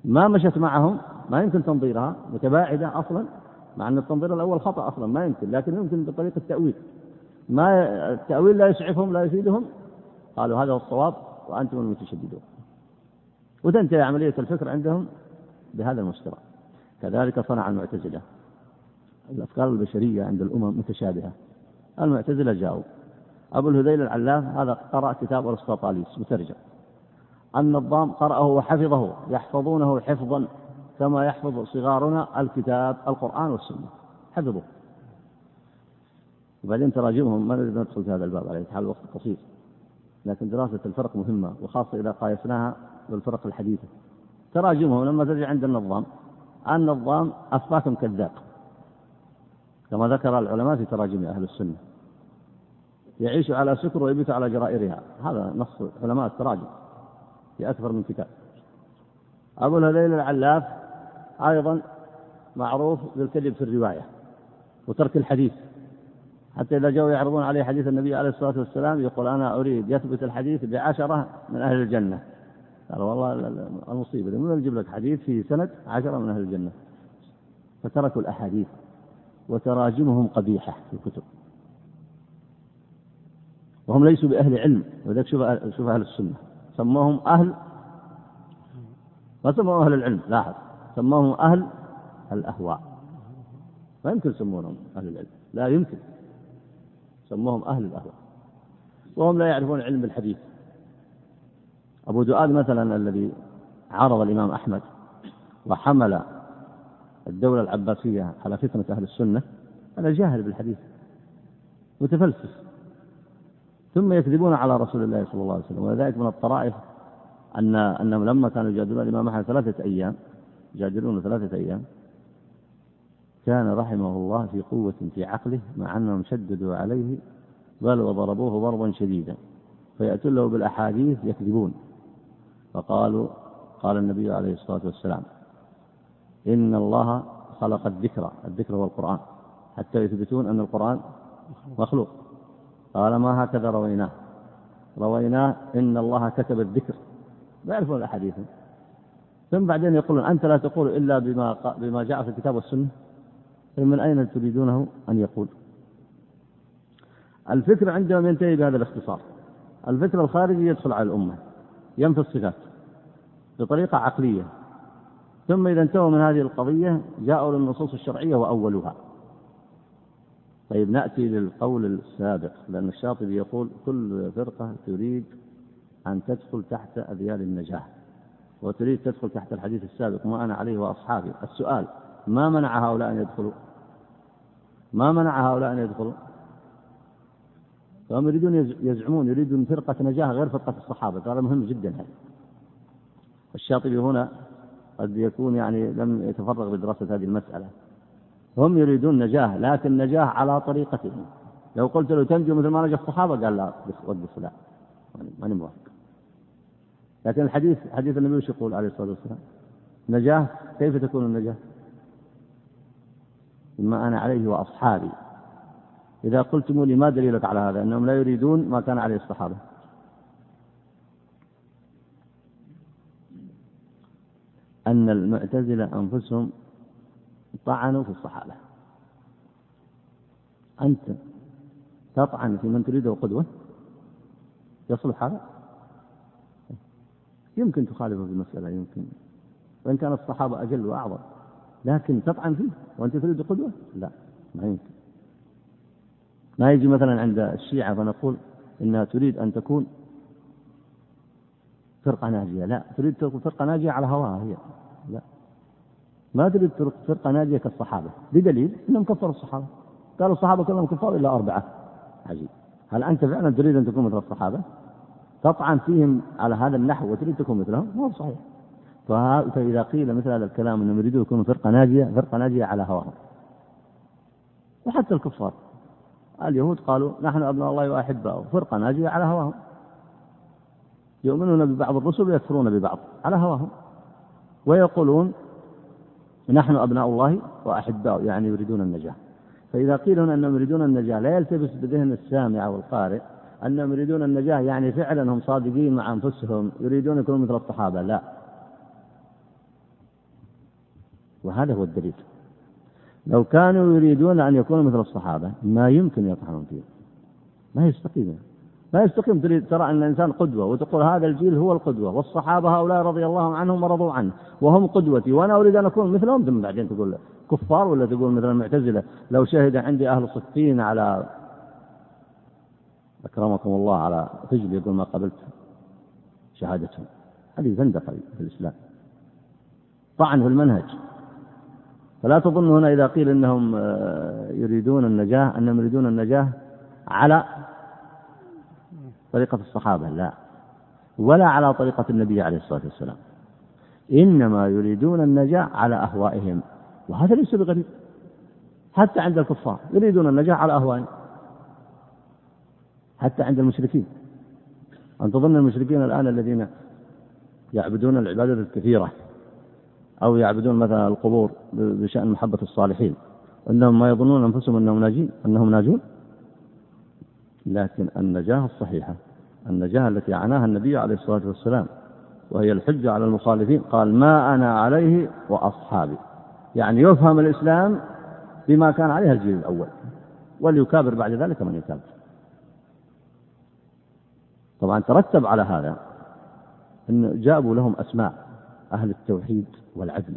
ما مشت معهم ما يمكن تنظيرها متباعدة أصلا مع أن التنظير الأول خطأ أصلا ما يمكن لكن يمكن بطريقة التأويل. ما التأويل لا يسعفهم لا يفيدهم؟ قالوا هذا هو الصواب وأنتم المتشددون. وتنتهي عملية الفكر عندهم بهذا المستوى كذلك صنع المعتزلة. الأفكار البشرية عند الأمم متشابهة. المعتزلة جاءوا أبو الهذيل العلاف هذا قرأ كتاب أرسطاطاليس مترجم. النظام قرأه وحفظه يحفظونه حفظا كما يحفظ صغارنا الكتاب القرآن والسنة. حفظوه. وبعدين تراجمهم ما نريد ندخل في هذا الباب على حال الوقت قصير. لكن دراسة الفرق مهمة وخاصة إذا قايسناها بالفرق الحديثة. تراجمهم لما تجي عند النظام النظام أصباكم كذاب. كما ذكر العلماء في تراجم أهل السنة. يعيش على سكر ويبيت على جرائرها. هذا نص علماء التراجم في أكثر من كتاب أبو الهذيل العلاف أيضا معروف بالكذب في الرواية وترك الحديث. حتى إذا جاءوا يعرضون عليه حديث النبي عليه الصلاة والسلام يقول أنا أريد يثبت الحديث بعشرة من أهل الجنة. قال والله المصيبة من يجيب لك حديث في سند عشرة من أهل الجنة؟ فتركوا الأحاديث وتراجمهم قبيحة في الكتب. وهم ليسوا بأهل علم ولذلك شوف شوف أهل السنة. سموهم أهل ما سموهم أهل العلم لاحظ. سموهم أهل الأهواء. ما يمكن يسمونهم أهل العلم. لا يمكن. سموهم أهل الأهواء. وهم لا يعرفون علم الحديث. أبو دؤاد مثلا الذي عارض الإمام أحمد وحمل الدولة العباسية على فتنة أهل السنة هذا جاهل بالحديث متفلسف. ثم يكذبون على رسول الله صلى الله عليه وسلم ولذلك من الطرائف أن أنهم لما كانوا يجادلون الإمام أحمد ثلاثة أيام يجادلون ثلاثة أيام كان رحمه الله في قوة في عقله مع أنهم شددوا عليه بل وضربوه ضربا شديدا فيأتون له بالأحاديث يكذبون. فقالوا قال النبي عليه الصلاة والسلام إن الله خلق الذكر الذكر هو القرآن. حتى يثبتون أن القرآن مخلوق. قال ما هكذا رويناه؟ رويناه إن الله كتب الذكر. لا يعرفون الأحاديث. ثم بعدين يقولون أنت لا تقول إلا بما بما جاء في الكتاب والسنة. من أين تريدونه أن يقول؟ الفكر عندهم ينتهي بهذا الاختصار. الفكر الخارجي يدخل على الأمة ينفي الصفات. بطريقة عقلية. ثم إذا انتهوا من هذه القضية جاءوا للنصوص الشرعية وأولوها طيب نأتي للقول السابق لأن الشاطبي يقول كل فرقة تريد أن تدخل تحت أذيال النجاة وتريد تدخل تحت الحديث السابق ما أنا عليه وأصحابي. السؤال ما منع هؤلاء أن يدخلوا؟ ما منع هؤلاء أن يدخلوا؟ فهم يريدون يزعمون يريدون فرقة نجاة غير فرقة الصحابة هذا مهم جدا هذا. الشاطبي هنا قد يكون يعني لم يتفرغ بدراسة هذه المسألة. هم يريدون نجاة لكن نجاة على طريقتهم. لو قلت له تنجو مثل ما نجا الصحابة قال لا وقف لا ماني موافق. لكن الحديث حديث النبي وش يقول عليه الصلاة والسلام؟ نجاة كيف تكون النجاة مما أنا عليه وأصحابي. إذا قلتم لي ما دليلك على هذا؟ أنهم لا يريدون ما كان عليه الصحابة. أن المعتزلة أنفسهم طعنوا في الصحابة. أنت تطعن في من تريده قدوة؟ يصلح هذا؟ يمكن تخالفه في المسألة يمكن. وإن كان الصحابة أجل وأعظم لكن تطعن فيه وأنت تريد قدوة؟ لا ما يمكن. ما يجي مثلا عند الشيعة فنقول إنها تريد أن تكون فرقة ناجية. لا تريد تكون فرقة ناجية على هواها هي. لا. ما تريد فرقة ناجية كالصحابة. بدليل أنهم كفروا الصحابة. قالوا الصحابة كلهم كفار إلا أربعة. عجيب. هل أنت فعلا تريد أن تكون مثل الصحابة؟ تطعن فيهم على هذا النحو وتريد تكون مثلهم؟ ما هو صحيح. فإذا قيل مثل هذا الكلام أنهم يريدون يكونوا فرقة ناجية فرقة ناجية على هواهم. وحتى الكفار. اليهود قالوا نحن أبناء الله وأحباؤه. فرقة ناجية على هواهم. يؤمنون ببعض الرسل ويكفرون ببعض على هواهم ويقولون نحن أبناء الله وأحباؤه يعني يريدون النجاة. فإذا قيل هنا أنهم يريدون النجاة لا يلتبس بذهن السامع والقارئ. أنهم يريدون النجاة يعني فعلا هم صادقين مع أنفسهم يريدون يكونوا مثل الصحابة. لا. وهذا هو الدليل. لو كانوا يريدون أن يكونوا مثل الصحابة ما يمكن يطعنون فيه. ما يستقيم. ما يستقيم تريد ترى أن الإنسان قدوة وتقول هذا الجيل هو القدوة. والصحابة هؤلاء رضي الله عنهم ورضوا عنه وهم قدوتي وأنا أريد أن أكون مثلهم. ثم بعدين تقول كفار ولا تقول مثل المعتزلة لو شهد عندي أهل صفين على أكرمكم الله على فجل يقول ما قبلت شهادتهم. هذه زندقة في الإسلام. طعن في المنهج. فلا تظن هنا إذا قيل إنهم آه، يريدون النجاة أنهم يريدون النجاة على طريقة الصحابة لا. ولا على طريقة النبي عليه الصلاة والسلام. إنما يريدون النجاة على أهوائهم. وهذا ليس بغريب. حتى عند الكفار يريدون النجاة على أهوائهم. حتى عند المشركين. أن تظن المشركين الآن الذين يعبدون العبادة الكثيرة أو يعبدون مثلا القبور بشأن محبة الصالحين أنهم ما يظنون أنفسهم أنهم ناجين أنهم ناجون؟ لكن النجاة الصحيحة. النجاة التي عناها النبي عليه الصلاة والسلام وهي الحجة على المخالفين قال ما أنا عليه وأصحابي. يعني يفهم الإسلام بما كان عليه الجيل الأول وليكابر بعد ذلك من يكابر. طبعا ترتب على هذا أن جابوا لهم أسماء أهل التوحيد والعدل.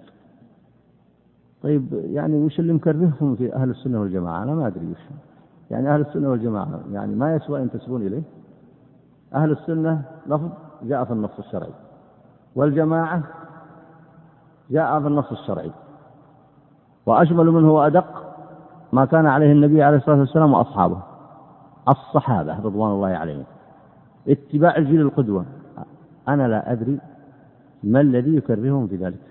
طيب يعني وش اللي مكرههم في أهل السنة والجماعة؟ أنا ما أدري وش. يعني أهل السنة والجماعة يعني ما يسوى أن ينتسبون إليه. أهل السنة لفظ جاء في النص الشرعي والجماعة جاء في النص الشرعي. وأشمل منه وأدق ما كان عليه النبي عليه الصلاة والسلام وأصحابه الصحابة رضوان الله عليهم. اتباع الجيل القدوة. أنا لا أدري ما الذي يكرههم في ذلك.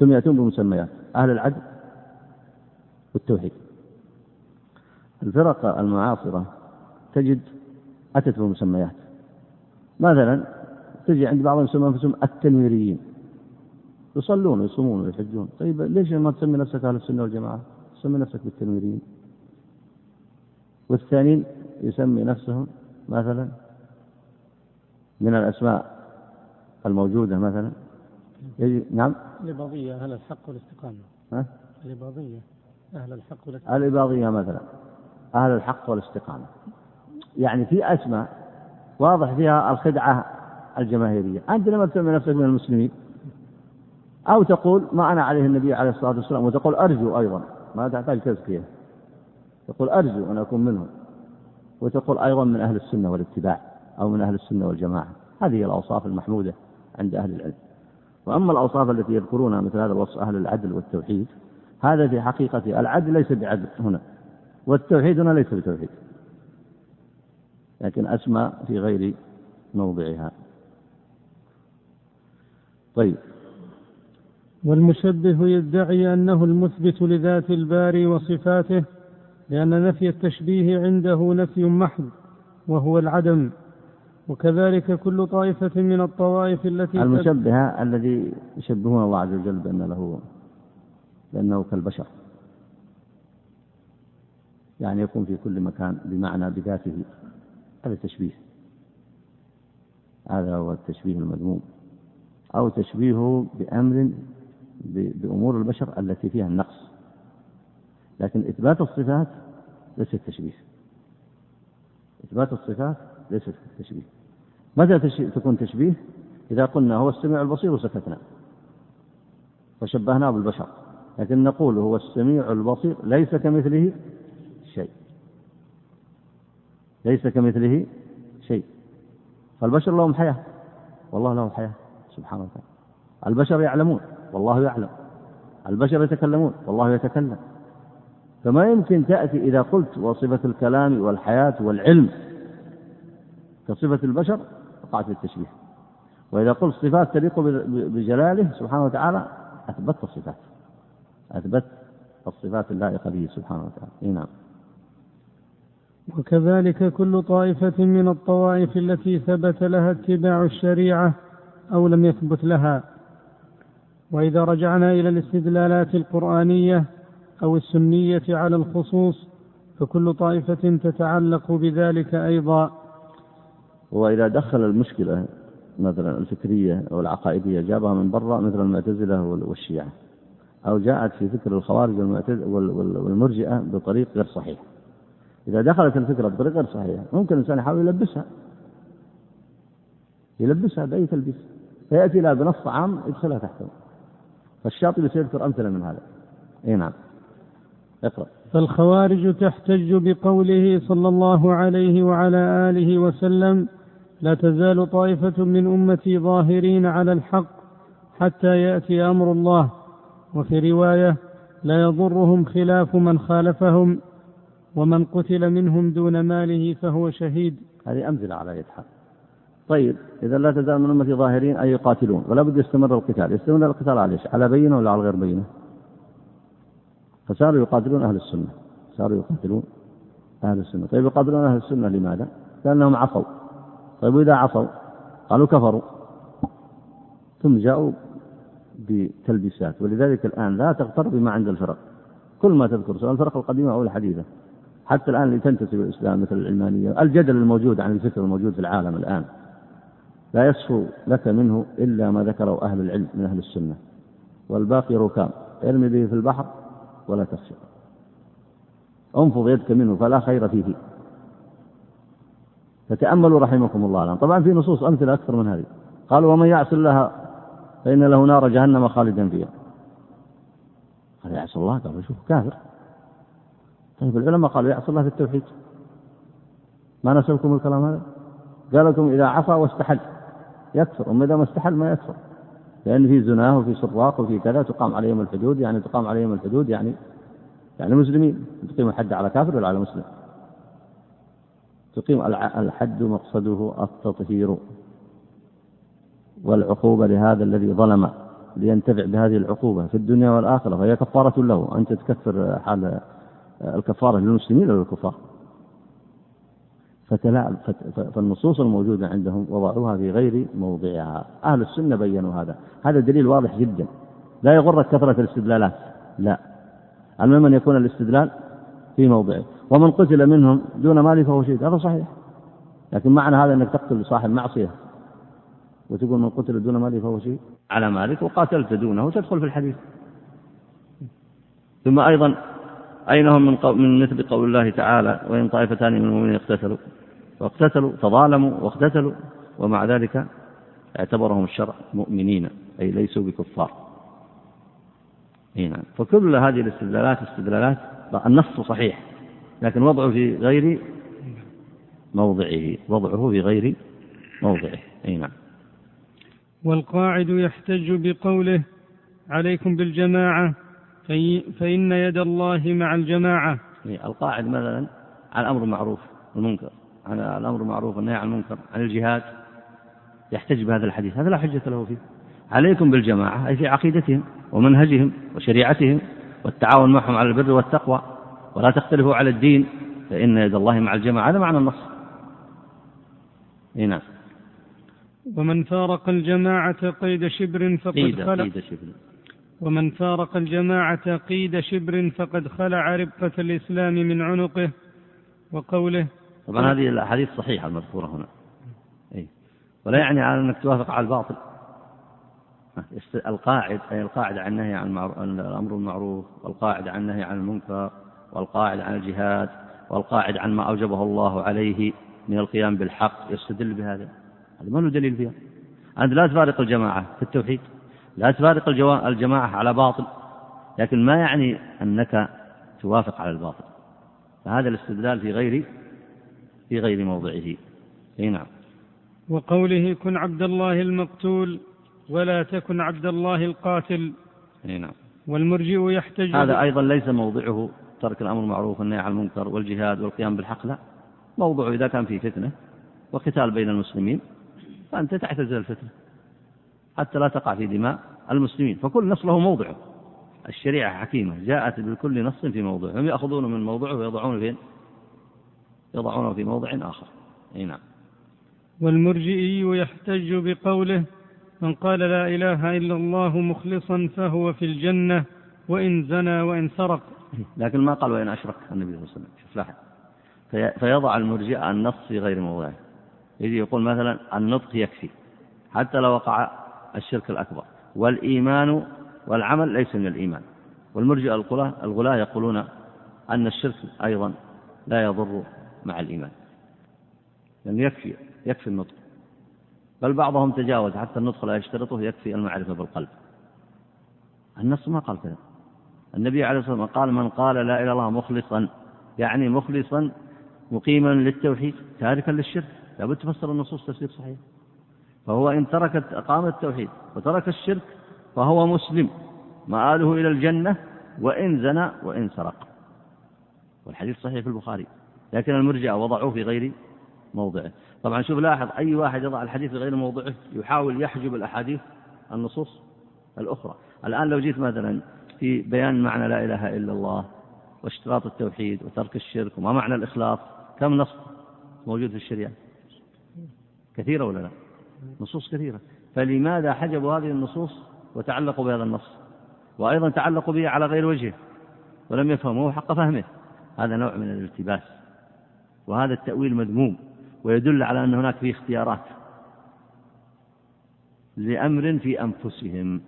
ثم يأتون بمسميات أهل العدل والتوحيد. الفرق المعاصرة تجد أتت بمسميات مثلا تجي عند بعضهم يسمون أنفسهم التنويريين. يصلون ويصومون ويحجون. طيب ليش ما تسمي نفسك أهل السنة والجماعة؟ تسمي نفسك بالتنويريين. والثانيين يسمي نفسهم مثلا من الأسماء الموجودة مثلا. يجي نعم؟ الإباضية أهل الحق والاستقامة. ها؟ الإباضية أهل الحق والاستقامة. الإباضية مثلا. أهل الحق والاستقامة. يعني في أسماء واضح فيها الخدعة الجماهيرية. أنت لما تسمي نفسك من المسلمين أو تقول ما أنا عليه النبي عليه الصلاة والسلام وتقول أرجو أيضا ما تحتاج تزكية. تقول أرجو أن أكون منهم. وتقول أيضا من أهل السنة والاتباع أو من أهل السنة والجماعة. هذه الأوصاف المحمودة عند أهل العلم. وأما الأوصاف التي يذكرونها مثل هذا الوصف أهل العدل والتوحيد هذا في حقيقة العدل ليس بعدل. هنا والتوحيد هنا ليس بتوحيد لكن أسماء في غير موضعها. طيب. والمشبه يدعي أنه المثبت لذات الباري وصفاته لأن نفي التشبيه عنده نفي محض وهو العدم. وكذلك كل طائفة من الطوائف التي المشبهة الذي يشبهون الله عز وجل بأن له بأنه كالبشر. يعني يكون في كل مكان بمعنى بذاته. هذا تشبيه. هذا هو التشبيه المذموم. أو تشبيهه بأمر بأمور البشر التي فيها النقص. لكن إثبات الصفات ليس تشبيه إثبات الصفات ليست تشبيه متى تكون تشبيه؟ إذا قلنا هو السميع البصير وسكتنا فشبهناه بالبشر. لكن نقول هو السميع البصير ليس كمثله ليس كمثله شيء. فالبشر لهم حياة. والله له حياة. سبحانه وتعالى البشر يعلمون. والله يعلم. البشر يتكلمون. والله يتكلم. فما يمكن تأتي إذا قلت وصفة الكلام والحياة والعلم كصفة البشر وقعت في التشبيه وإذا قلت صفات تليق بجلاله سبحانه وتعالى أثبت الصفات. أثبت الصفات اللائقة به سبحانه وتعالى. إيه نعم. وكذلك كل طائفة من الطوائف التي ثبت لها اتباع الشريعة أو لم يثبت لها. وإذا رجعنا إلى الاستدلالات القرآنية أو السنية على الخصوص فكل طائفة تتعلق بذلك أيضا. وإذا دخل المشكلة مثلا الفكرية أو العقائدية جابها من برا مثل المعتزلة والشيعة أو جاءت في فكر الخوارج والمرجئة بطريق غير صحيح. إذا دخلت الفكرة بطريقة غير صحيحة ممكن الإنسان يحاول يلبسها. يلبسها بأي تلبيس؟ فيأتي لها بنص عام يدخلها تحته. فالشاطبي سيذكر أمثلة من هذا. أي نعم. اقرأ. فالخوارج تحتج بقوله صلى الله عليه وعلى آله وسلم لا تزال طائفة من أمتي ظاهرين على الحق حتى يأتي أمر الله وفي رواية لا يضرهم خلاف من خالفهم ومن قتل منهم دون ماله فهو شهيد. هذه أمثلة على يد طيب إذا لا تزال من أمتي ظاهرين أي يقاتلون؟ ولا بد يستمر القتال. يستمر القتال على إيش؟ على بينة ولا على غير بينة؟ فصاروا يقاتلون أهل السنة. صاروا يقاتلون أهل السنة. طيب يقاتلون أهل السنة لماذا؟ لأنهم عصوا طيب وإذا عصوا قالوا كفروا. ثم جاءوا بتلبيسات. ولذلك الآن لا تغتر بما عند الفرق. كل ما تذكر سواء الفرق القديمة أو الحديثة. حتى الآن اللي تنتسب الإسلام مثل العلمانية الجدل الموجود عن الفكر الموجود في العالم الآن. لا يصفو لك منه إلا ما ذكره أهل العلم من أهل السنة. والباقي ركام ارمي به في البحر ولا تخشى. انفض يدك منه فلا خير فيه. فتأملوا رحمكم الله الآن. طبعا في نصوص أمثلة أكثر من هذه. قالوا ومن يعص الله فإن له نار جهنم خالدا فيها. قال يعصي الله؟ قال شوف كافر. طيب العلماء قالوا يعصي في التوحيد. ما نسبكم الكلام هذا؟ قال لكم إذا عصى واستحل. يكفر أما إذا ما استحل ما يكفر. لأن في زناه وفي سراق وفي كذا تقام عليهم الحدود يعني تقام عليهم الحدود يعني يعني مسلمين. تقيم الحد على كافر ولا على مسلم؟ تقيم الحد مقصده التطهير والعقوبة لهذا الذي ظلم لينتفع بهذه العقوبة في الدنيا والآخرة فهي كفارة له. أنت تكفر حال الكفارة للمسلمين ولا للكفار فالنصوص الموجودة عندهم وضعوها في غير موضعها. أهل السنة بينوا هذا. هذا دليل واضح جدا. لا يغرك كثرة الاستدلالات. لا. المهم أن يكون الاستدلال في موضعه. ومن قتل منهم دون مال فهو شهيد. هذا صحيح. لكن معنى هذا أنك تقتل صاحب معصية. وتقول من قتل دون مال فهو شهيد. على مالك وقاتلت دونه تدخل في الحديث. ثم أيضا أين هم من, من مثل قول الله تعالى وإن طائفتان من المؤمنين اقتتلوا؟ واقتتلوا تظالموا واقتتلوا ومع ذلك اعتبرهم الشرع مؤمنين أي ليسوا بكفار. نعم. فكل هذه الاستدلالات استدلالات النص صحيح لكن وضعه في غير موضعه وضعه في غير موضعه. أي نعم. والقاعد يحتج بقوله عليكم بالجماعة فإن يد الله مع الجماعة. القاعد مثلا على الأمر المعروف والمنكر على الأمر المعروف والنهي عن المنكر عن الجهاد يحتج بهذا الحديث هذا لا حجة له فيه. عليكم بالجماعة أي في عقيدتهم ومنهجهم وشريعتهم والتعاون معهم على البر والتقوى ولا تختلفوا على الدين فإن يد الله مع الجماعة هذا معنى النص. نعم. ومن فارق الجماعة قيد شبر فقد قيد خلع قيد شبر. ومن فارق الجماعة قيد شبر فقد خلع ربقة الإسلام من عنقه وقوله طبعا هذه الأحاديث صحيحة المذكورة هنا. أي ولا يعني على أنك توافق على الباطل. القاعد أي القاعدة عن النهي عن الأمر بالمعروف والقاعدة عن النهي عن المنكر والقاعدة عن الجهاد والقاعد عن ما أوجبه الله عليه من القيام بالحق يستدل بهذا. هذا ما له دليل فيها. أنت لا تفارق الجماعة في التوحيد. لا تفارق الجماعة على باطل لكن ما يعني أنك توافق على الباطل. فهذا الاستدلال في غير في غير موضعه. أي نعم. وقوله كن عبد الله المقتول ولا تكن عبد الله القاتل. أي نعم. والمرجئ يحتج هذا أيضا ليس موضعه ترك الأمر بالمعروف والنهي عن المنكر والجهاد والقيام بالحق لا. موضوعه إذا كان في فتنة وقتال بين المسلمين فأنت تعتزل الفتنة. حتى لا تقع في دماء المسلمين. فكل نص له موضعه الشريعة حكيمة. جاءت بكل نص في موضعه هم يأخذون من موضعه ويضعونه فين؟ يضعونه في موضع آخر. أي نعم. والمرجئي يحتج بقوله من قال لا إله إلا الله مخلصا فهو في الجنة وإن زنى وإن سرق. *laughs* لكن ما قال وإن أشرك النبي صلى الله عليه وسلم. شوف لاحظ. فيضع المرجئة النص في غير موضعه. يجي يقول مثلا النطق يكفي. حتى لو وقع الشرك الأكبر. والإيمان والعمل ليس من الإيمان. والمرجئة الغلاة الغلاة يقولون أن الشرك أيضا لا يضر مع الإيمان. لأنه يعني يكفي يكفي النطق. بل بعضهم تجاوز حتى النطق لا يشترطه يكفي المعرفة بالقلب. النص ما قال كذا. النبي عليه الصلاة والسلام قال من قال لا إله إلا الله مخلصا يعني مخلصا مقيما للتوحيد تاركا للشرك. لابد تفسر النصوص تفسير صحيح. فهو إن ترك أقام التوحيد وترك الشرك فهو مسلم مآله إلى الجنة وإن زنى وإن سرق. والحديث صحيح في البخاري لكن المرجئة وضعوه في غير موضعه. طبعا شوف لاحظ أي واحد يضع الحديث في غير موضعه يحاول يحجب الأحاديث النصوص الأخرى. الآن لو جيت مثلا في بيان معنى لا إله إلا الله واشتراط التوحيد وترك الشرك وما معنى الإخلاص كم نص موجود في الشريعة؟ كثيرة ولا لا؟ نصوص كثيرة. فلماذا حجبوا هذه النصوص وتعلقوا بهذا النص؟ وأيضا تعلقوا به على غير وجهه ولم يفهموه حق فهمه. هذا نوع من الالتباس وهذا التأويل مذموم ويدل على أن هناك في اختيارات. لأمر في أنفسهم.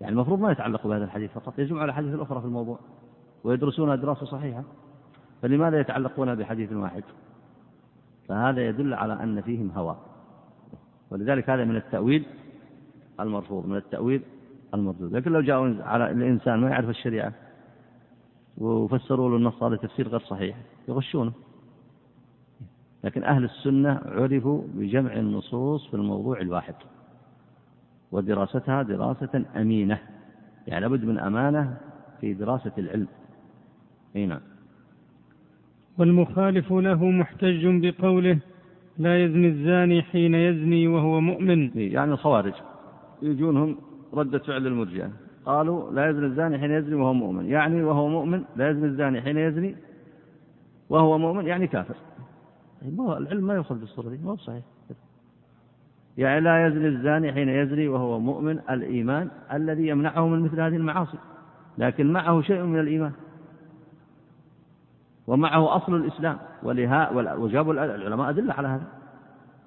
يعني المفروض ما يتعلقوا بهذا الحديث فقط يجمعوا على الحديث الأخرى في الموضوع ويدرسونها دراسة صحيحة. فلماذا يتعلقون بحديث واحد؟ فهذا يدل على أن فيهم هوى. ولذلك هذا من التأويل المرفوض من التأويل المردود لكن لو جاءوا على الإنسان ما يعرف الشريعة وفسروا له النص هذا تفسير غير صحيح يغشونه. لكن أهل السنة عرفوا بجمع النصوص في الموضوع الواحد ودراستها دراسة أمينة. يعني لابد من أمانة في دراسة العلم. أي نعم. والمخالف له محتج بقوله لا يزني الزاني حين يزني وهو مؤمن. يعني الخوارج. يجونهم ردة فعل المرجئة. قالوا لا يزني الزاني حين يزني وهو مؤمن. يعني وهو مؤمن لا يزني الزاني حين يزني وهو مؤمن يعني كافر. العلم ما يؤخذ بالصورة دي ما هو صحيح. يعني لا يزني الزاني حين يزني وهو مؤمن الإيمان الذي يمنعه من مثل هذه المعاصي. لكن معه شيء من الإيمان. ومعه أصل الإسلام. ولها وجابوا العلماء أدلة على هذا.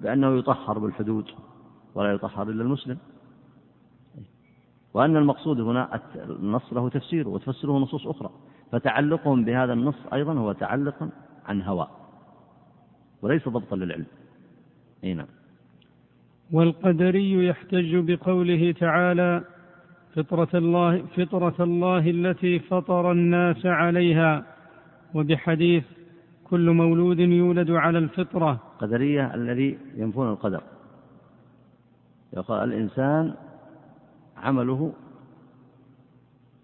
بأنه يطهر بالحدود ولا يطهر إلا المسلم. وأن المقصود هنا النص له تفسير وتفسره نصوص أخرى. فتعلقهم بهذا النص أيضا هو تعلق عن هوى. وليس ضبطا للعلم. أي نعم. والقدري يحتج بقوله تعالى فطرة الله فطرة الله التي فطر الناس عليها. وبحديث كل مولود يولد على الفطرة. قدرية الذي ينفون القدر. يقول الإنسان عمله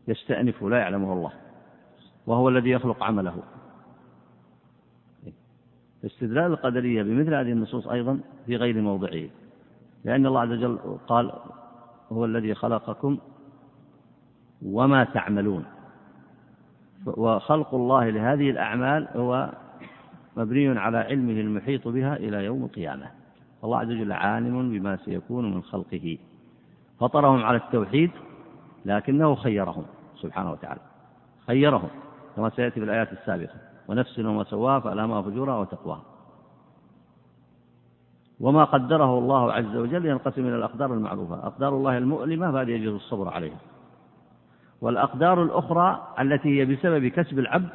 يستأنف لا يعلمه الله وهو الذي يخلق عمله. استدلال القدرية بمثل هذه النصوص أيضا في غير موضعه لأن الله عز وجل قال هو الذي خلقكم وما تعملون. وخلق الله لهذه الأعمال هو مبني على علمه المحيط بها إلى يوم القيامة. الله عز وجل عالم بما سيكون من خلقه. فطرهم على التوحيد لكنه خيرهم سبحانه وتعالى. خيرهم كما سيأتي في الآيات السابقة. ونفس وما سواها فألهمها فجورها وتقواها. وما قدره الله عز وجل ينقسم إلى الأقدار المعروفة. أقدار الله المؤلمة فهذه يجوز الصبر عليها. والأقدار الأخرى التي هي بسبب كسب العبد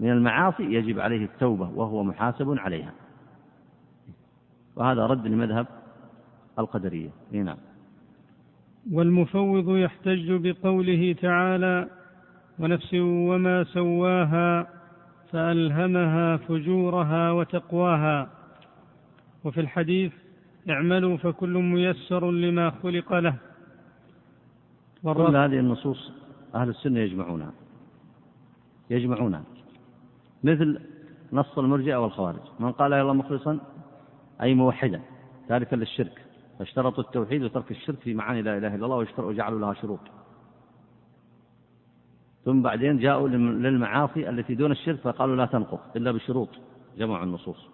من المعاصي يجب عليه التوبة وهو محاسب عليها. وهذا رد لمذهب القدرية. نعم. والمفوض يحتج بقوله تعالى ونفس وما سواها فألهمها فجورها وتقواها وفي الحديث اعملوا فكل ميسر لما خلق له كل هذه النصوص أهل السنة يجمعونها. يجمعونها. مثل نص المرجئة والخوارج. من قال يا الله مخلصا؟ أي موحدا. تاركا للشرك. فاشترطوا التوحيد وترك الشرك في معاني لا إله إلا الله وجعلوا لها شروط. ثم بعدين جاءوا للمعاصي التي دون الشرك فقالوا لا تنقض إلا بشروط. جمعوا النصوص.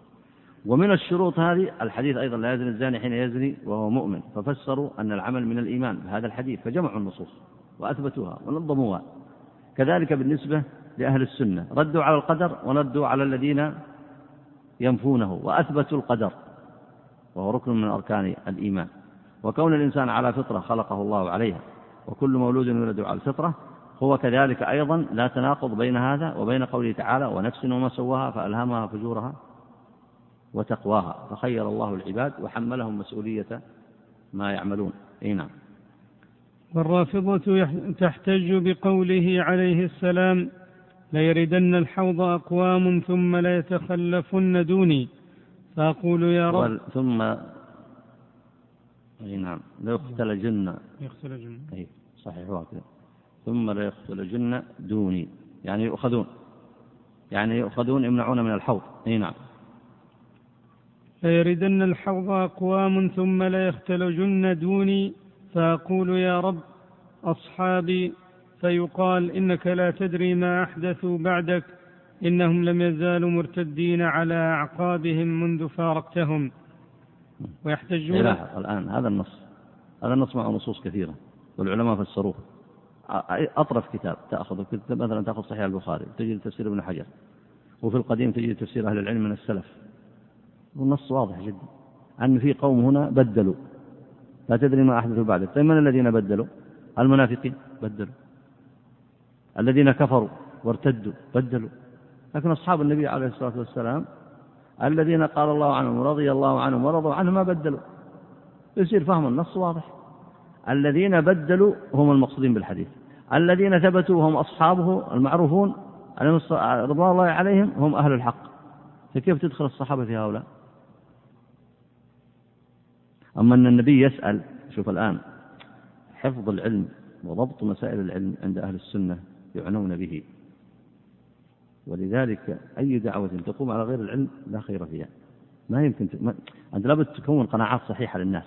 ومن الشروط هذه الحديث أيضا لا يزني الزاني حين يزني وهو مؤمن. ففسروا أن العمل من الإيمان بهذا الحديث فجمعوا النصوص وأثبتوها ونظموها. كذلك بالنسبة لأهل السنة ردوا على القدر وردوا على الذين ينفونه وأثبتوا القدر وهو ركن من أركان الإيمان. وكون الإنسان على فطرة خلقه الله عليها وكل مولود يولد على الفطرة هو كذلك أيضا لا تناقض بين هذا وبين قوله تعالى ونفس وما سواها فألهمها فجورها وتقواها. فخير الله العباد وحملهم مسؤولية ما يعملون. أي نعم. والرافضة تحتج بقوله عليه السلام ليردن الحوض أقوام ثم ليتخلفن دوني فأقول يا رب ثم أي نعم. ليختلجن يختلجن أي صحيح هكذا ثم ليختلجن دوني. يعني يؤخذون. يعني يؤخذون يمنعون من الحوض. أي نعم. ليردن الحوض أقوام ثم ليختلجن دوني فأقول يا رب أصحابي فيقال إنك لا تدري ما أحدثوا بعدك إنهم لم يزالوا مرتدين على أعقابهم منذ فارقتهم. ويحتجون لا الآن هذا النص هذا النص معه نصوص كثيرة والعلماء فسروه. أطرف كتاب تأخذ مثلا تأخذ صحيح البخاري تجد تفسير ابن حجر وفي القديم تجد تفسير أهل العلم من السلف. والنص واضح جدا. أن في قوم هنا بدلوا. لا تدري ما أحدثوا بعدك طيب من الذين بدلوا؟ المنافقين بدلوا. الذين كفروا وارتدوا بدلوا. لكن أصحاب النبي عليه الصلاة والسلام الذين قال الله عنهم ورضي الله عنهم ورضوا عنه ما بدلوا. يصير فهم النص واضح. الذين بدلوا هم المقصودين بالحديث. الذين ثبتوا هم أصحابه المعروفون رضوان الله عليهم هم أهل الحق. فكيف تدخل الصحابة في هؤلاء؟ أما أن النبي يسأل شوف الآن حفظ العلم وضبط مسائل العلم عند أهل السنة يعنون به. ولذلك أي دعوة تقوم على غير العلم لا خير فيها. ما يمكن ت... ما... أنت لابد تكون قناعات صحيحة للناس.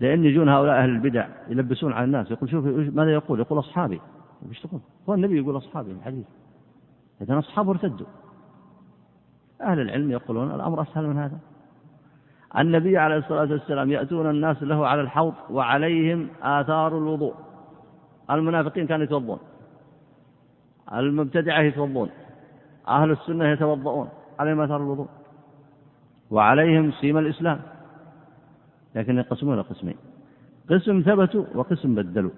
لأن يجون هؤلاء أهل البدع يلبسون على الناس يقول شوف ماذا يقول؟ يقول أصحابي. وش تقول؟ هو النبي يقول أصحابي الحديث. إذا أصحابه ارتدوا. أهل العلم يقولون الأمر أسهل من هذا. النبي عليه الصلاة والسلام يأتون الناس له على الحوض وعليهم آثار الوضوء. المنافقين كانوا يتوضون المبتدعة يتوضون أهل السنة يتوضؤون عليهم آثار الوضوء. وعليهم سيم الإسلام. لكن يقسمون قسمين. قسم ثبتوا وقسم بدلوا.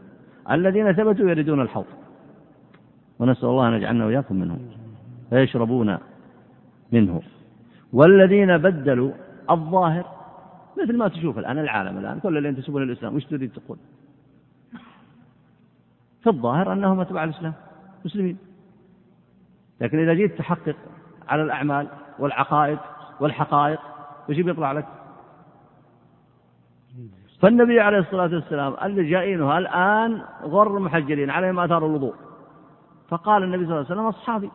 الذين ثبتوا يريدون الحوض. ونسأل الله أن يجعلنا وإياكم منهم. فيشربون منه. والذين بدلوا الظاهر مثل ما تشوف الآن العالم الآن كل اللي ينتسبون للإسلام وش تريد تقول؟ في الظاهر أنهم أتباع الإسلام مسلمين. لكن إذا جيت تحقق على الأعمال والعقائد والحقائق وش بيطلع لك؟ فالنبي عليه الصلاة والسلام اللي جايينه الآن غر محجلين عليهم آثار الوضوء. فقال النبي صلى الله عليه وسلم أصحابي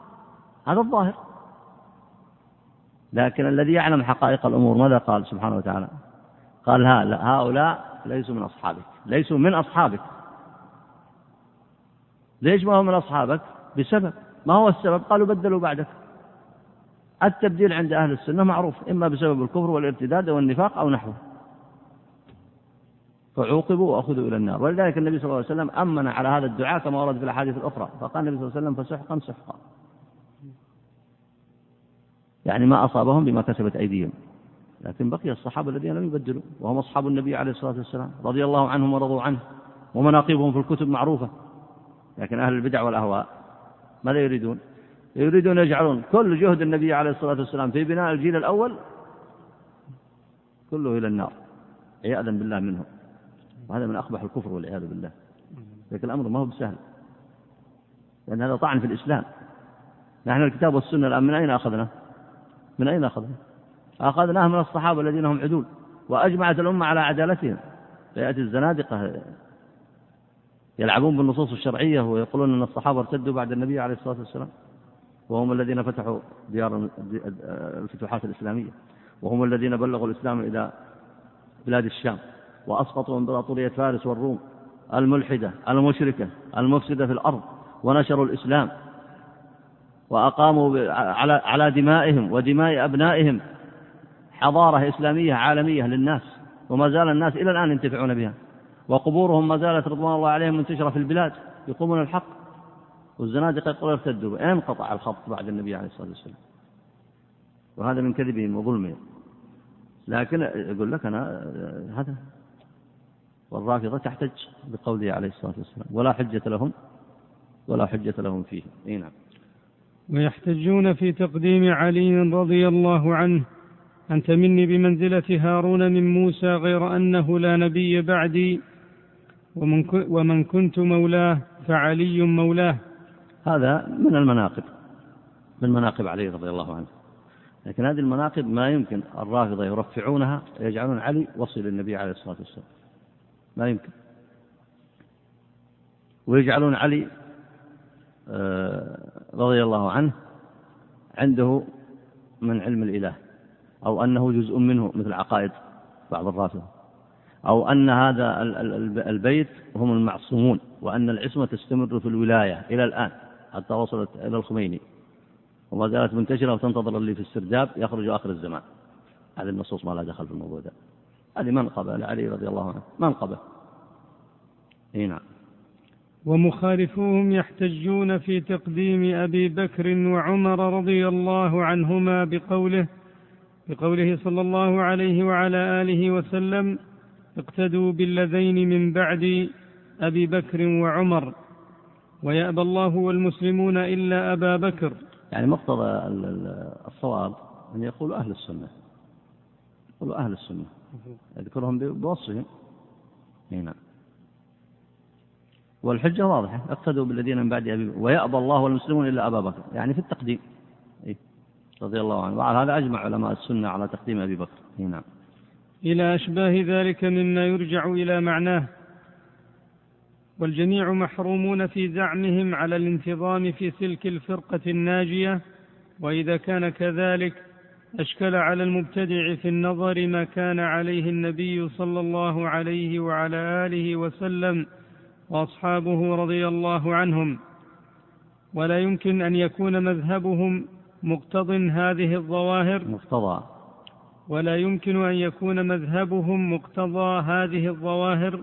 هذا الظاهر. لكن الذي يعلم حقائق الأمور ماذا قال سبحانه وتعالى؟ قال هؤلاء ليسوا من أصحابك. ليسوا من أصحابك. ليش ما هم من أصحابك؟ بسبب. ما هو السبب؟ قالوا بدلوا بعدك. التبديل عند أهل السنة معروف إما بسبب الكفر والارتداد والنفاق أو نحوه. فعوقبوا وأخذوا إلى النار. ولذلك النبي صلى الله عليه وسلم أمن على هذا الدعاء كما ورد في الأحاديث الأخرى. فقال النبي صلى الله عليه وسلم فسحقا سحقا. يعني ما أصابهم بما كسبت أيديهم. لكن بقي الصحابة الذين لم يبدلوا وهم أصحاب النبي عليه الصلاة والسلام رضي الله عنهم ورضوا عنه ومناقبهم في الكتب معروفة. لكن أهل البدع والأهواء ماذا يريدون؟ يريدون يجعلون كل جهد النبي عليه الصلاة والسلام في بناء الجيل الأول كله إلى النار عياذا بالله منهم. وهذا من أقبح الكفر والعياذ بالله. لكن الأمر ما هو بسهل لأن هذا طعن في الإسلام. نحن الكتاب والسنة الآن من أين أخذنا؟ من أين أخذنا؟ أخذناه من الصحابة الذين هم عدول وأجمعت الأمة على عدالتهم فيأتي الزنادقة يلعبون بالنصوص الشرعية ويقولون أن الصحابة ارتدوا بعد النبي عليه الصلاة والسلام وهم الذين فتحوا ديار الفتوحات الإسلامية وهم الذين بلغوا الإسلام إلى بلاد الشام وأسقطوا إمبراطورية فارس والروم الملحدة المشركة المفسدة في الأرض ونشروا الإسلام وأقاموا على على دمائهم ودماء أبنائهم حضارة إسلامية عالمية للناس وما زال الناس إلى الآن ينتفعون بها. وقبورهم ما زالت رضوان الله عليهم منتشرة في البلاد يقومون الحق والزنادقة يقولون ارتدوا انقطع الخط بعد النبي عليه الصلاة والسلام. وهذا من كذبهم وظلمهم. لكن يقول لك أنا هذا. والرافضة تحتج بقوله عليه الصلاة والسلام ولا حجة لهم ولا حجة لهم فيه إي نعم. ويحتجون في تقديم علي رضي الله عنه أنت مني بمنزلة هارون من موسى غير أنه لا نبي بعدي ومن, ومن كنت مولاه فعلي مولاه. هذا من المناقب من مناقب علي رضي الله عنه. لكن هذه المناقب ما يمكن الرافضة يرفعونها ويجعلون علي وصي للنبي عليه الصلاة والسلام. ما يمكن. ويجعلون علي آه، رضي الله عنه عنده من علم الإله أو أنه جزء منه مثل عقائد بعض الرافضة أو أن هذا البيت هم المعصومون وأن العصمة تستمر في الولاية إلى الآن حتى وصلت إلى الخميني. وما زالت منتشرة وتنتظر اللي في السرداب يخرج آخر الزمان. هذه النصوص ما لها دخل في الموضوع ده. هذه منقبة لعلي رضي الله عنه. منقبة. إي نعم. ومخالفوهم يحتجون في تقديم أبي بكر وعمر رضي الله عنهما بقوله بقوله صلى الله عليه وعلى آله وسلم اقتدوا بالذين من بعد أبي بكر وعمر ويأبى الله والمسلمون إلا أبا بكر. يعني مقتضى الصواب أن يقول أهل السنة. يقولوا أهل السنة. يذكرهم بوصفهم. نعم والحجة واضحة. اقتدوا بالذين من بعد أبي ويأبى الله والمسلمون إلا أبا بكر. يعني في التقديم. إيه؟ رضي الله عنه. وعلى هذا أجمع علماء السنة على تقديم أبي بكر. نعم. إلى أشباه ذلك مما يرجع إلى معناه. والجميع محرومون في زعمهم على الانتظام في سلك الفرقة الناجية. وإذا كان كذلك أشكل على المبتدع في النظر ما كان عليه النبي صلى الله عليه وعلى آله وسلم. وأصحابه رضي الله عنهم. ولا يمكن أن يكون مذهبهم مقتض هذه الظواهر. مقتضى. ولا يمكن أن يكون مذهبهم مقتضى هذه الظواهر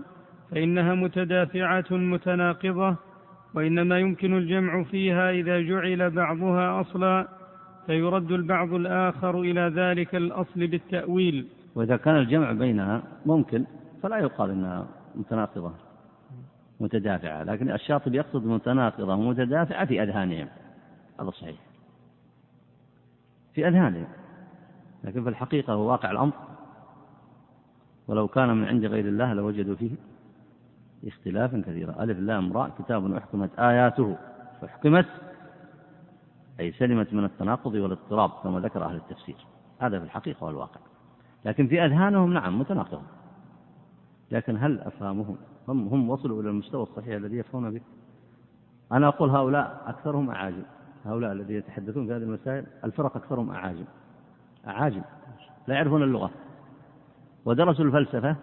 فإنها متدافعة متناقضة وإنما يمكن الجمع فيها إذا جعل بعضها أصلا فيرد البعض الآخر إلى ذلك الأصل بالتأويل. وإذا كان الجمع بينها ممكن فلا يقال إنها متناقضة. متدافعة لكن الشاطبي يقصد متناقضة متدافعة في أذهانهم. هذا صحيح. في أذهانهم. لكن في الحقيقة هو واقع الأمر. ولو كان من عند غير الله لوجدوا فيه اختلافا كثيرا. ألف لام راء كتاب أحكمت آياته. فحكمت أي سلمت من التناقض والاضطراب كما ذكر أهل التفسير. هذا في الحقيقة والواقع لكن في أذهانهم نعم متناقض لكن هل أفهمهم؟ هم هم وصلوا إلى المستوى الصحيح الذي يفهمون به. أنا أقول هؤلاء أكثرهم أعاجم. هؤلاء الذين يتحدثون في هذه المسائل الفرق أكثرهم أعاجم. أعاجم. لا يعرفون اللغة. ودرسوا الفلسفة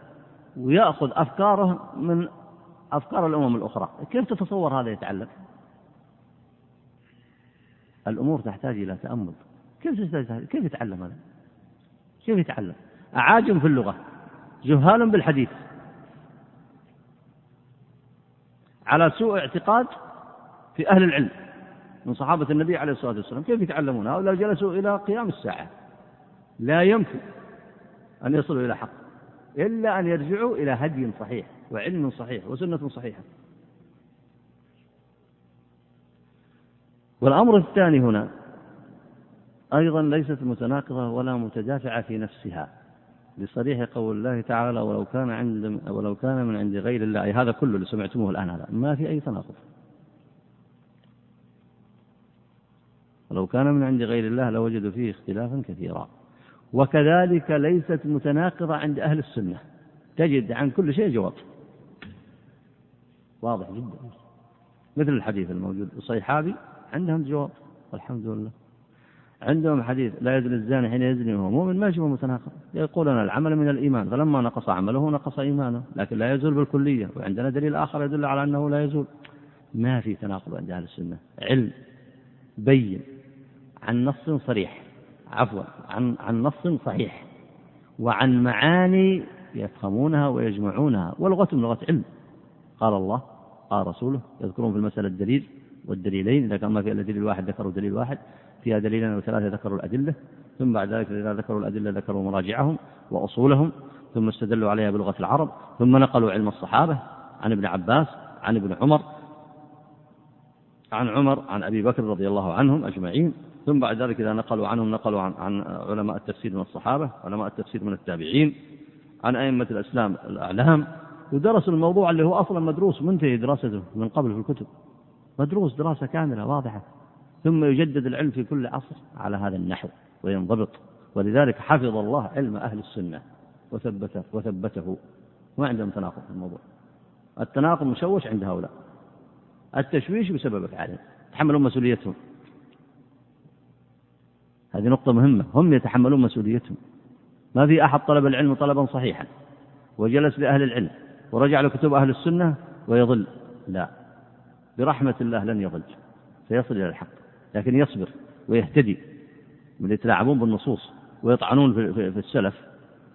ويأخذ أفكاره من أفكار الأمم الأخرى. كيف تتصور هذا يتعلم الأمور تحتاج إلى تأمل. كيف كيف يتعلم هذا؟ كيف يتعلم؟ أعاجم في اللغة. جهال بالحديث. على سوء اعتقاد في أهل العلم من صحابة النبي عليه الصلاة والسلام. كيف يتعلمون؟ هؤلاء جلسوا إلى قيام الساعة. لا يمكن أن يصلوا إلى حق إلا أن يرجعوا إلى هدي صحيح وعلم صحيح وسنة صحيحة. والأمر الثاني هنا أيضا ليست متناقضة ولا متدافعة في نفسها. لصريح قول الله تعالى ولو كان عند ولو كان من عند غير الله أي هذا كله اللي سمعتموه الآن هذا ما في أي تناقض. ولو كان من عند غير الله لوجدوا فيه اختلافا كثيرا. وكذلك ليست متناقضة عند أهل السنة. تجد عن كل شيء جواب. واضح جدا. مثل الحديث الموجود الصيحابي عندهم جواب والحمد لله. عندهم حديث لا يزني الزاني حين يزني وهو مؤمن ما يشبه متناقض. يقولون العمل من الإيمان فلما نقص عمله نقص إيمانه لكن لا يزول بالكلية. وعندنا دليل آخر يدل على أنه لا يزول. ما في تناقض عند أهل السنة. علم بين عن نص صريح عفوا عن عن نص صحيح. وعن معاني يفهمونها ويجمعونها. ولغتهم لغة علم. قال الله قال رسوله يذكرون في المسألة الدليل والدليلين إذا كان ما في إلا دليل واحد ذكروا دليل واحد. فيها دليلين أو ثلاثة ذكروا الأدلة ثم بعد ذلك إذا ذكروا الأدلة ذكروا مراجعهم وأصولهم ثم استدلوا عليها بلغة العرب ثم نقلوا علم الصحابة عن ابن عباس عن ابن عمر عن عمر عن أبي بكر رضي الله عنهم أجمعين ثم بعد ذلك إذا نقلوا عنهم نقلوا عن, عن علماء التفسير من الصحابة علماء التفسير من التابعين عن أئمة الإسلام الأعلام ودرسوا الموضوع اللي هو أصلا مدروس منتهي دراسته من قبل في الكتب. مدروس دراسة كاملة واضحة. ثم يجدد العلم في كل عصر على هذا النحو وينضبط. ولذلك حفظ الله علم أهل السنة وثبته وثبته. ما عندهم تناقض في الموضوع. التناقض مشوش عند هؤلاء. التشويش بسبب أفعالهم تحملون مسؤوليتهم. هذه نقطة مهمة. هم يتحملون مسؤوليتهم. ما في أحد طلب العلم طلبا صحيحا. وجلس لأهل العلم. ورجع لكتب أهل السنة ويضل. لا. برحمة الله لن يضل. سيصل إلى الحق. لكن يصبر ويهتدي. من يتلاعبون بالنصوص ويطعنون في السلف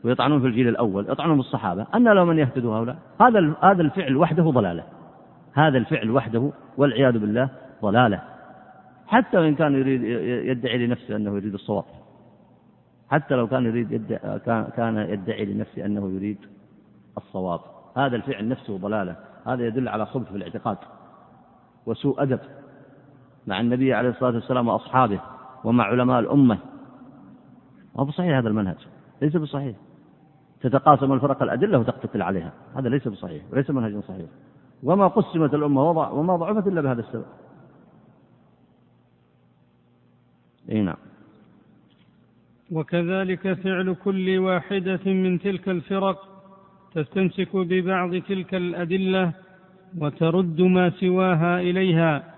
ويطعنون في الجيل الأول يطعنون بالصحابة أن لو من يهتدوا هؤلاء. هذا هذا الفعل وحده ضلالة. هذا الفعل وحده والعياذ بالله ضلالة. حتى وإن كان يريد يدعي لنفسه أنه يريد الصواب. حتى لو كان يريد كان يدعي لنفسه أنه يريد الصواب. هذا الفعل نفسه ضلالة. هذا يدل على خبث في الاعتقاد وسوء أدب. مع النبي عليه الصلاة والسلام وأصحابه ومع علماء الأمة. ما بصحيح هذا المنهج ليس بصحيح. تتقاسم الفرق الأدلة وتقتتل عليها هذا ليس بصحيح وليس منهج صحيح. وما قسمت الأمة وما ضعفت إلا بهذا السبب. إي نعم. وكذلك فعل كل واحدة من تلك الفرق تستمسك ببعض تلك الأدلة وترد ما سواها إليها.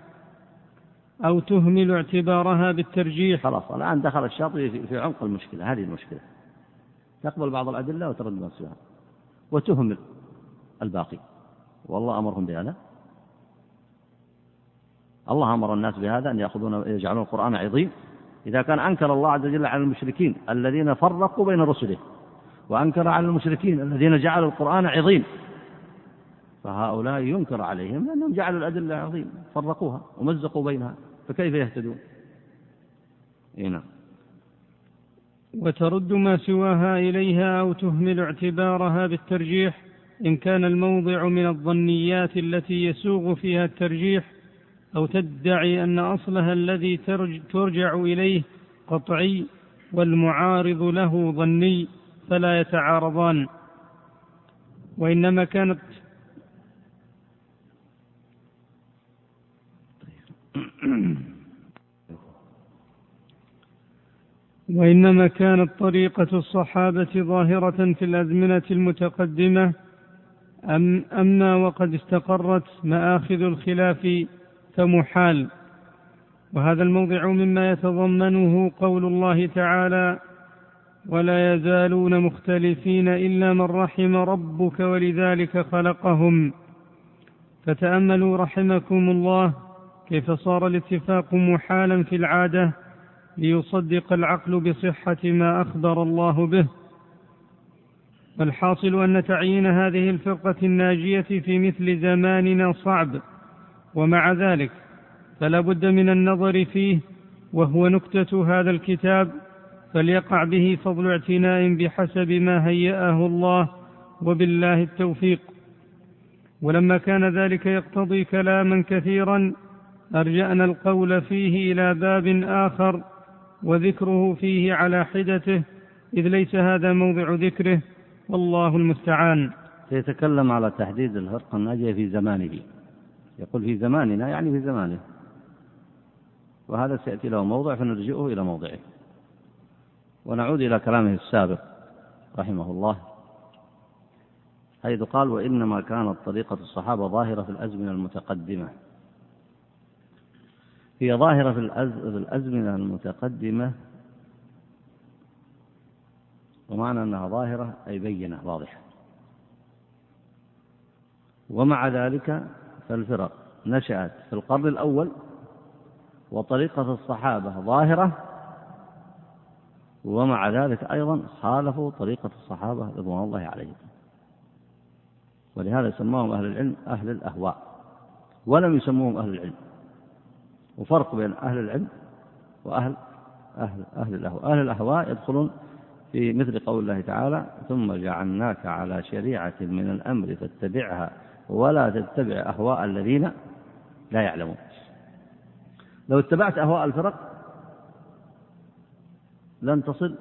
أو تهمل اعتبارها بالترجيح. خلاص الآن دخل الشاطبي في عمق المشكلة هذه المشكلة. تقبل بعض الأدلة وترد سواها وتهمل الباقي. والله أمرهم بهذا. الله أمر الناس بهذا أن يأخذون يجعلون القرآن عظيم. إذا كان أنكر الله عز وجل على المشركين الذين فرقوا بين رسله وأنكر على المشركين الذين جعلوا القرآن عظيم فهؤلاء ينكر عليهم لأنهم جعلوا الأدلة عظيم فرقوها ومزقوا بينها. فكيف يهتدون؟ إيه نعم. وترد ما سواها إليها أو تهمل اعتبارها بالترجيح إن كان الموضع من الظنيات التي يسوغ فيها الترجيح أو تدعي أن أصلها الذي ترجع إليه قطعي والمعارض له ظني فلا يتعارضان. وإنما كانت *clears throat* وإنما كانت طريقة الصحابة ظاهرة في الأزمنة المتقدمة أم أما وقد استقرت مآخذ الخلاف فمحال. وهذا الموضع مما يتضمنه قول الله تعالى ولا يزالون مختلفين إلا من رحم ربك ولذلك خلقهم فتأملوا رحمكم الله كيف صار الاتفاق محالا في العادة ليصدق العقل بصحة ما أخبر الله به؟ الحاصل أن تعيين هذه الفرقة الناجية في مثل زماننا صعب ومع ذلك فلا بد من النظر فيه وهو نكتة هذا الكتاب فليقع به فضل اعتناء بحسب ما هيأه الله وبالله التوفيق. ولما كان ذلك يقتضي كلاما كثيرا أرجأنا القول فيه إلى باب آخر وذكره فيه على حدته إذ ليس هذا موضع ذكره والله المستعان. سيتكلم على تحديد الفرقة الناجية في زمانه. يقول في زماننا يعني في زمانه. وهذا سيأتي له موضع فنرجئه إلى موضعه. ونعود إلى كلامه السابق رحمه الله حيث قال وإنما كانت طريقة الصحابة ظاهرة في الأزمنة المتقدمة. هي ظاهرة في الأزمنة المتقدمة. ومعنى أنها ظاهرة أي بينة واضحة. ومع ذلك فالفرق نشأت في القرن الأول وطريقة الصحابة ظاهرة ومع ذلك أيضا خالفوا طريقة الصحابة رضوان الله عليهم. ولهذا سماهم أهل العلم أهل الأهواء ولم يسموهم أهل العلم. وفرق بين أهل العلم وأهل أهل أهل الأهواء. أهل الأهواء يدخلون في مثل قول الله تعالى ثم جعلناك على شريعة من الأمر فاتبعها ولا تتبع أهواء الذين لا يعلمون. لو اتبعت أهواء الفرق لن تصل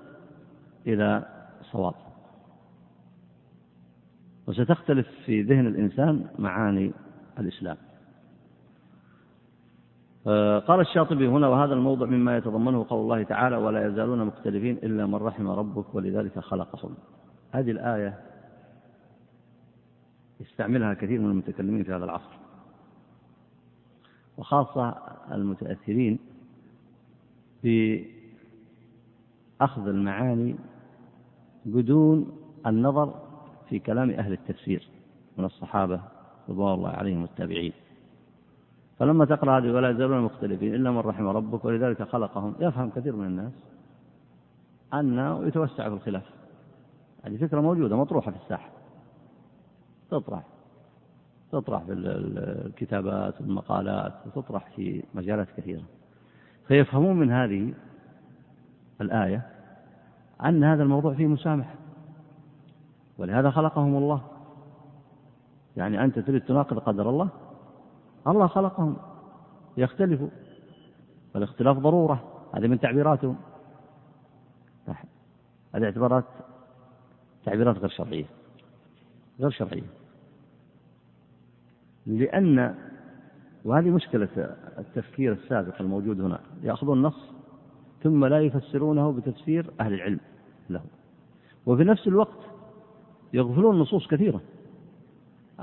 إلى صواب. وستختلف في ذهن الإنسان معاني الإسلام. قال الشاطبي هنا وهذا الموضع مما يتضمنه قول الله تعالى ولا يزالون مختلفين إلا من رحم ربك ولذلك خلقهم. هذه الآية يستعملها كثير من المتكلمين في هذا العصر وخاصة المتأثرين بأخذ المعاني بدون النظر في كلام أهل التفسير من الصحابة رضوان الله عليهم والتابعين. فلما تقرأ هذه ولا يزالون مختلفين إلا من رحم ربك ولذلك خلقهم. يفهم كثير من الناس أنه يتوسع في الخلاف. هذه فكرة موجودة مطروحة في الساحة. تطرح. تطرح في الكتابات والمقالات وتطرح في مجالات كثيرة. فيفهمون من هذه الآية أن هذا الموضوع فيه مسامحة ولهذا خلقهم الله. يعني أنت تريد تناقض قدر الله الله خلقهم. يختلفوا. والاختلاف ضرورة. هذه من تعبيراتهم. هذه اعتبارات تعبيرات غير شرعية. غير شرعية. لأن وهذه مشكلة التفكير السابق الموجود هنا. يأخذون النص ثم لا يفسرونه بتفسير أهل العلم له. وفي نفس الوقت يغفلون نصوص كثيرة.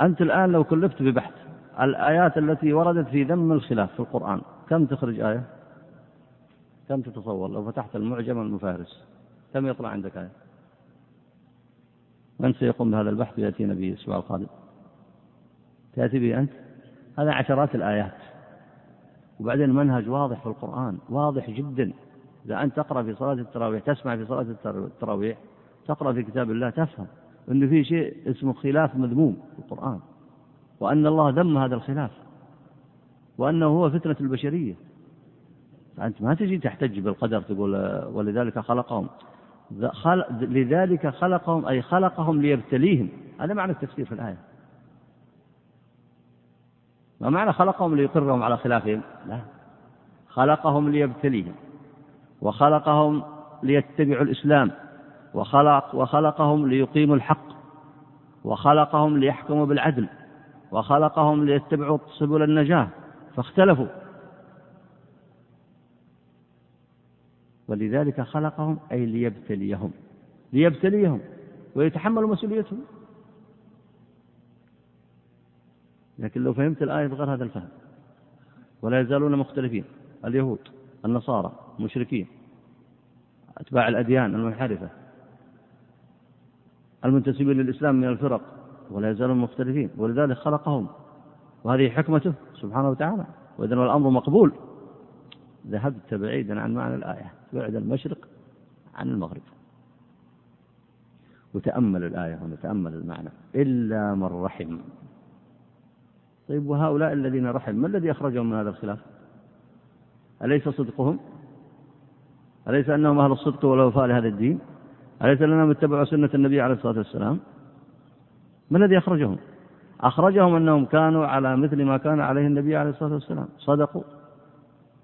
أنت الآن لو كلفت ببحث الآيات التي وردت في ذم الخلاف في القرآن. كم تخرج آية؟ كم تتصور؟ لو فتحت المعجم المفارس كم يطلع عندك آية؟ من سيقوم بهذا البحث؟ ويأتينا به الأسبوع القادم. تأتي به أنت؟ هذا عشرات الآيات. وبعدين منهج واضح في القرآن واضح جدا. إذا أنت تقرأ في صلاة التراويح تسمع في صلاة التراويح تقرأ في كتاب الله تفهم أنه في شيء اسمه خلاف مذموم في القرآن. وأن الله ذم هذا الخلاف وأنه هو فتنة البشرية. فأنت ما تجي تحتج بالقدر تقول ولذلك خلقهم. لذلك خلقهم أي خلقهم ليبتليهم. هذا معنى التفسير في الآية. ما معنى خلقهم ليقرهم على خلافهم؟ لا. خلقهم ليبتليهم وخلقهم ليتبعوا الإسلام وخلق وخلقهم ليقيموا الحق وخلقهم ليحكموا بالعدل. وخلقهم ليتبعوا سبل النجاة فاختلفوا. ولذلك خلقهم أي ليبتليهم ليبتليهم ويتحملوا مسؤوليتهم. لكن لو فهمت الآية بغير هذا الفهم. ولا يزالون مختلفين اليهود النصارى المشركين أتباع الأديان المنحرفة المنتسبين للإسلام من الفرق. ولا يزالون مختلفين ولذلك خلقهم. وهذه حكمته سبحانه وتعالى. وإذا الأمر مقبول. ذهبت بعيدا عن معنى الآية. بعد المشرق عن المغرب. وتأمل الآية ونتأمل المعنى. إلا من رحم. طيب وهؤلاء الذين رحم ما الذي أخرجهم من هذا الخلاف؟ أليس صدقهم؟ أليس أنهم أهل الصدق والوفاء لهذا الدين؟ أليس أنهم اتبعوا سنة النبي عليه الصلاة والسلام؟ ما الذي أخرجهم؟ أخرجهم أنهم كانوا على مثل ما كان عليه النبي عليه الصلاة والسلام. صدقوا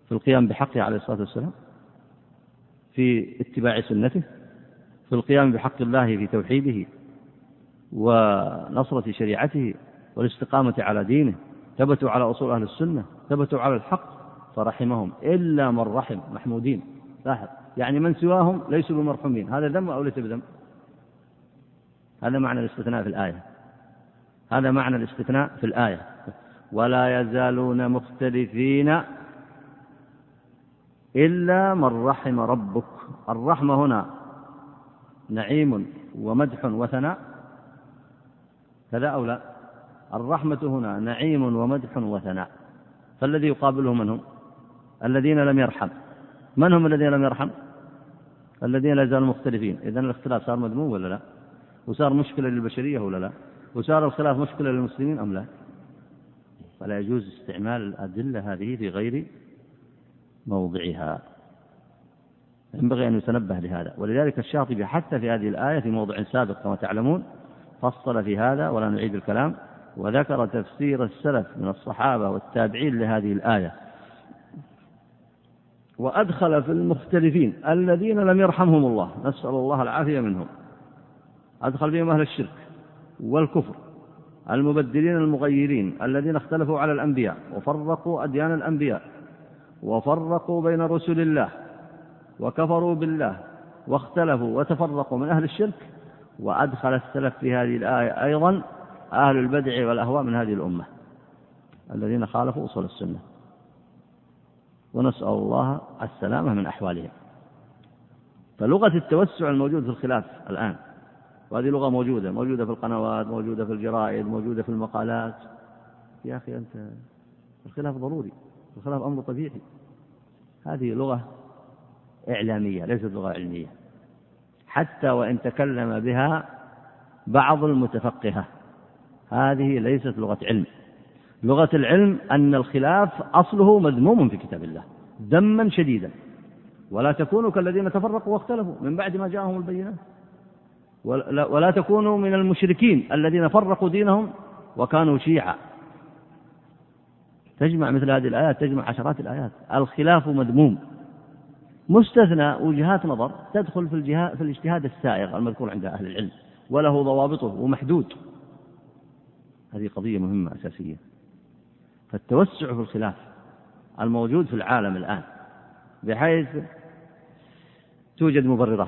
في القيام بحقه عليه الصلاة والسلام في اتباع سنته في القيام بحق الله في توحيده ونصرة شريعته والاستقامة على دينه. ثبتوا على أصول أهل السنة ثبتوا على الحق فرحمهم. إلا من رحم محمودين. لاحظ. يعني من سواهم ليسوا بمرحومين. هذا ذم أو ليس بذنب؟ هذا معنى الاستثناء في الآية. هذا معنى الاستثناء في الآية. ولا يزالون مختلفين إلا من رحم ربك. الرحمة هنا نعيم ومدح وثناء. كذا أو لا؟ الرحمة هنا نعيم ومدح وثناء. فالذي يقابله من هم؟ الذين لم يرحم. من هم الذين لم يرحم؟ الذين لا زالوا مختلفين. إذا الاختلاف صار مذموم ولا لا؟ وصار مشكلة للبشرية ولا لا؟ وصار الخلاف مشكلة للمسلمين أم لا؟ فلا يجوز استعمال الأدلة هذه في غير موضعها. ينبغي أن يتنبه لهذا. ولذلك الشاطبي حتى في هذه الآية في موضع سابق كما تعلمون فصل في هذا ولا نعيد الكلام. وذكر تفسير السلف من الصحابة والتابعين لهذه الآية. وأدخل في المختلفين الذين لم يرحمهم الله. نسأل الله العافية منهم. أدخل فيهم أهل الشرك. والكفر المبدلين المغيرين الذين اختلفوا على الأنبياء وفرقوا أديان الأنبياء وفرقوا بين رسل الله وكفروا بالله واختلفوا وتفرقوا من أهل الشرك وأدخل السلف في هذه الآية أيضا أهل البدع والأهواء من هذه الأمة الذين خالفوا أصول السنة. ونسأل الله السلامة من أحوالهم. فلغة التوسع الموجود في الخلاف الآن وهذه لغة موجودة موجودة في القنوات موجودة في الجرائد موجودة في المقالات. يا أخي أنت الخلاف ضروري الخلاف أمر طبيعي. هذه لغة إعلامية ليست لغة علمية. حتى وإن تكلم بها بعض المتفقهة هذه ليست لغة علم. لغة العلم أن الخلاف أصله مذموم في كتاب الله ذما شديدا. ولا تكونوا كالذين تفرقوا واختلفوا من بعد ما جاءهم البينات. ولا تكونوا من المشركين الذين فرقوا دينهم وكانوا شيعا. تجمع مثل هذه الآيات تجمع عشرات الآيات. الخلاف مذموم. مستثنى وجهات نظر تدخل في, الجهاد في الاجتهاد السائغ المذكور عند أهل العلم وله ضوابطه ومحدود. هذه قضية مهمة أساسية. فالتوسع في الخلاف الموجود في العالم الآن بحيث توجد مبررات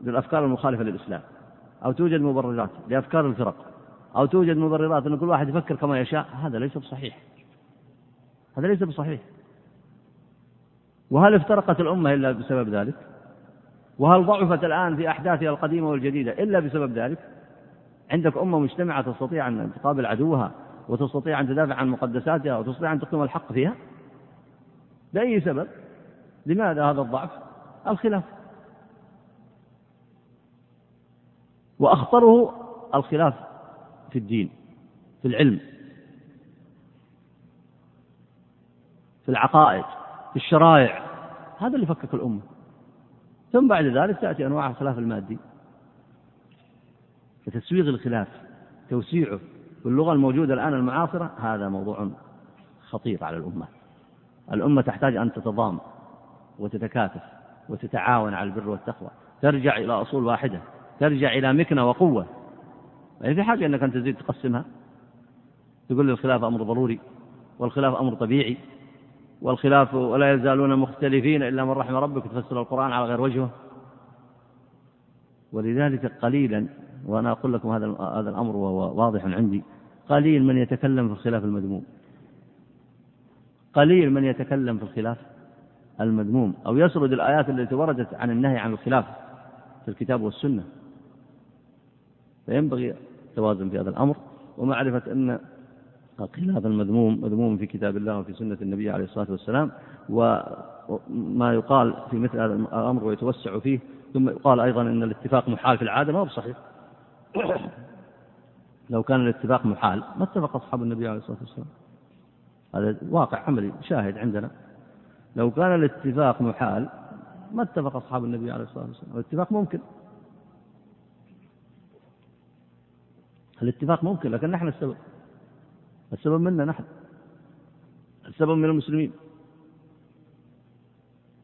للأفكار المخالفة للإسلام. أو توجد مبررات لأفكار الفرق أو توجد مبررات أن كل واحد يفكر كما يشاء هذا ليس بصحيح. هذا ليس بصحيح. وهل افترقت الأمة إلا بسبب ذلك؟ وهل ضعفت الآن في أحداثها القديمة والجديدة إلا بسبب ذلك؟ عندك أمة مجتمعة تستطيع أن تقابل عدوها وتستطيع أن تدافع عن مقدساتها وتستطيع أن تقيم الحق فيها؟ بأي سبب؟ لماذا هذا الضعف؟ الخلاف. وأخطره الخلاف في الدين في العلم في العقائد في الشرائع. هذا اللي فكك الأمة. ثم بعد ذلك تأتي أنواع الخلاف المادي. فتسويغ الخلاف توسيعه باللغة الموجودة الآن المعاصرة هذا موضوع خطير على الأمة. الأمة تحتاج أن تتضام وتتكاتف وتتعاون على البر والتقوى. ترجع إلى أصول واحدة. ترجع إلى مكنة وقوة. ما في حاجة أنك أنت تزيد تقسمها. تقول لي الخلاف أمر ضروري والخلاف أمر طبيعي والخلاف ولا يزالون مختلفين إلا من رحم ربك تفسر القرآن على غير وجهه. ولذلك قليلا وأنا أقول لكم هذا هذا الأمر وهو واضح عندي قليل من يتكلم في الخلاف المذموم. قليل من يتكلم في الخلاف المذموم أو يسرد الآيات التي وردت عن النهي عن الخلاف في الكتاب والسنة. فينبغي التوازن في هذا الأمر ومعرفة أن الخلاف المذموم مذموم في كتاب الله وفي سنة النبي عليه الصلاة والسلام وما يقال في مثل هذا الأمر ويتوسع فيه ثم يقال أيضا أن الاتفاق محال في العادة ما هو بصحيح. *coughs* لو كان الاتفاق محال ما اتفق أصحاب النبي عليه الصلاة والسلام. هذا واقع عملي شاهد عندنا. لو كان الاتفاق محال ما اتفق أصحاب النبي عليه الصلاة والسلام. الاتفاق ممكن. الاتفاق ممكن لكن نحن السبب. السبب منا نحن. السبب من المسلمين.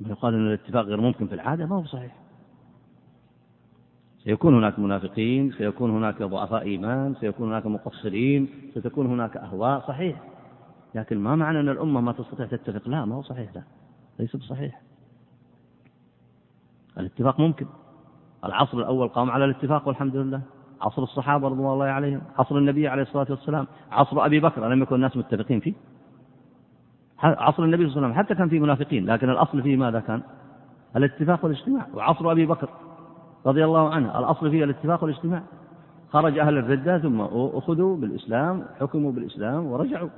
ما يقال أن الاتفاق غير ممكن في العادة ما هو صحيح. سيكون هناك منافقين سيكون هناك ضعفاء إيمان سيكون هناك مقصرين ستكون هناك أهواء صحيح. لكن ما معنى أن الأمة ما تستطيع تتفق؟ لا ما هو صحيح لا. ليس بصحيح. الاتفاق ممكن. العصر الأول قام على الاتفاق والحمد لله. عصر الصحابة رضوان الله عليهم عصر النبي عليه الصلاة والسلام عصر أبي بكر لم يكن الناس متفقين فيه. عصر النبي صلى الله عليه وسلم حتى كان فيه منافقين لكن الأصل فيه ماذا كان؟ الاتفاق والاجتماع. وعصر أبي بكر رضي الله عنه الأصل فيه الاتفاق والاجتماع. خرج أهل الردة ثم أخذوا بالإسلام حكموا بالإسلام ورجعوا.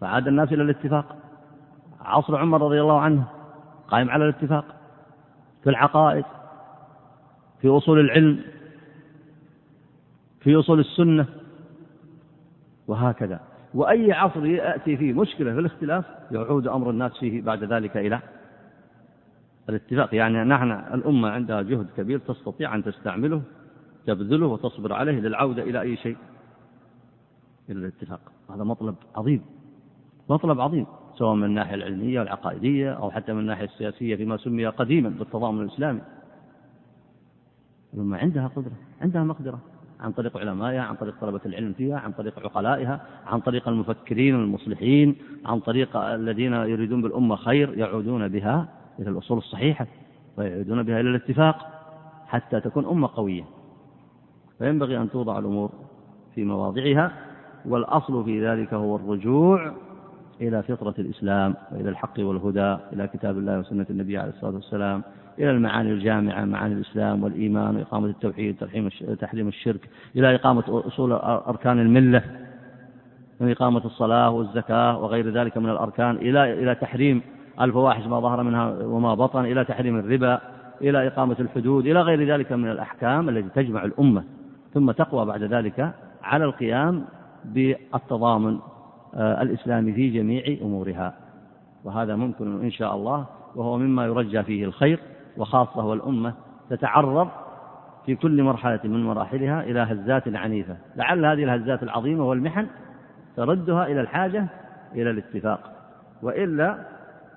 فعاد الناس إلى الاتفاق. عصر عمر رضي الله عنه قائم على الاتفاق في العقائد. في أصول العلم في أصول السنة وهكذا. وأي عصر يأتي فيه مشكلة في الاختلاف يعود أمر الناس فيه بعد ذلك إلى الاتفاق. يعني نحن الأمة عندها جهد كبير تستطيع أن تستعمله تبذله وتصبر عليه للعودة إلى أي شيء. إلى الاتفاق. هذا مطلب عظيم. مطلب عظيم سواء من الناحية العلمية والعقائدية أو حتى من الناحية السياسية فيما سمي قديما بالتضامن الإسلامي. الأمة عندها قدرة عندها مقدرة عن طريق علمائها عن طريق طلبة العلم فيها عن طريق عقلائها عن طريق المفكرين المصلحين عن طريق الذين يريدون بالأمة خير يعودون بها إلى الأصول الصحيحة ويعودون بها إلى الاتفاق حتى تكون أمة قوية. فينبغي أن توضع الأمور في مواضعها والأصل في ذلك هو الرجوع إلى فطرة الإسلام وإلى الحق والهدى إلى كتاب الله وسنة النبي عليه الصلاة والسلام. إلى المعاني الجامعة معاني الإسلام والإيمان وإقامة التوحيد تحريم الشرك إلى إقامة أصول أركان الملة من إقامة الصلاة والزكاة وغير ذلك من الأركان إلى إلى تحريم الفواحش ما ظهر منها وما بطن إلى تحريم الربا إلى إقامة الحدود إلى غير ذلك من الأحكام التي تجمع الأمة. ثم تقوى بعد ذلك على القيام بالتضامن آه، الإسلامي في جميع أمورها. وهذا ممكن إن شاء الله وهو مما يرجى فيه الخير. وخاصة والأمة تتعرض في كل مرحلة من مراحلها إلى هزات عنيفة لعل هذه الهزات العظيمة والمحن تردها إلى الحاجة إلى الاتفاق. وإلا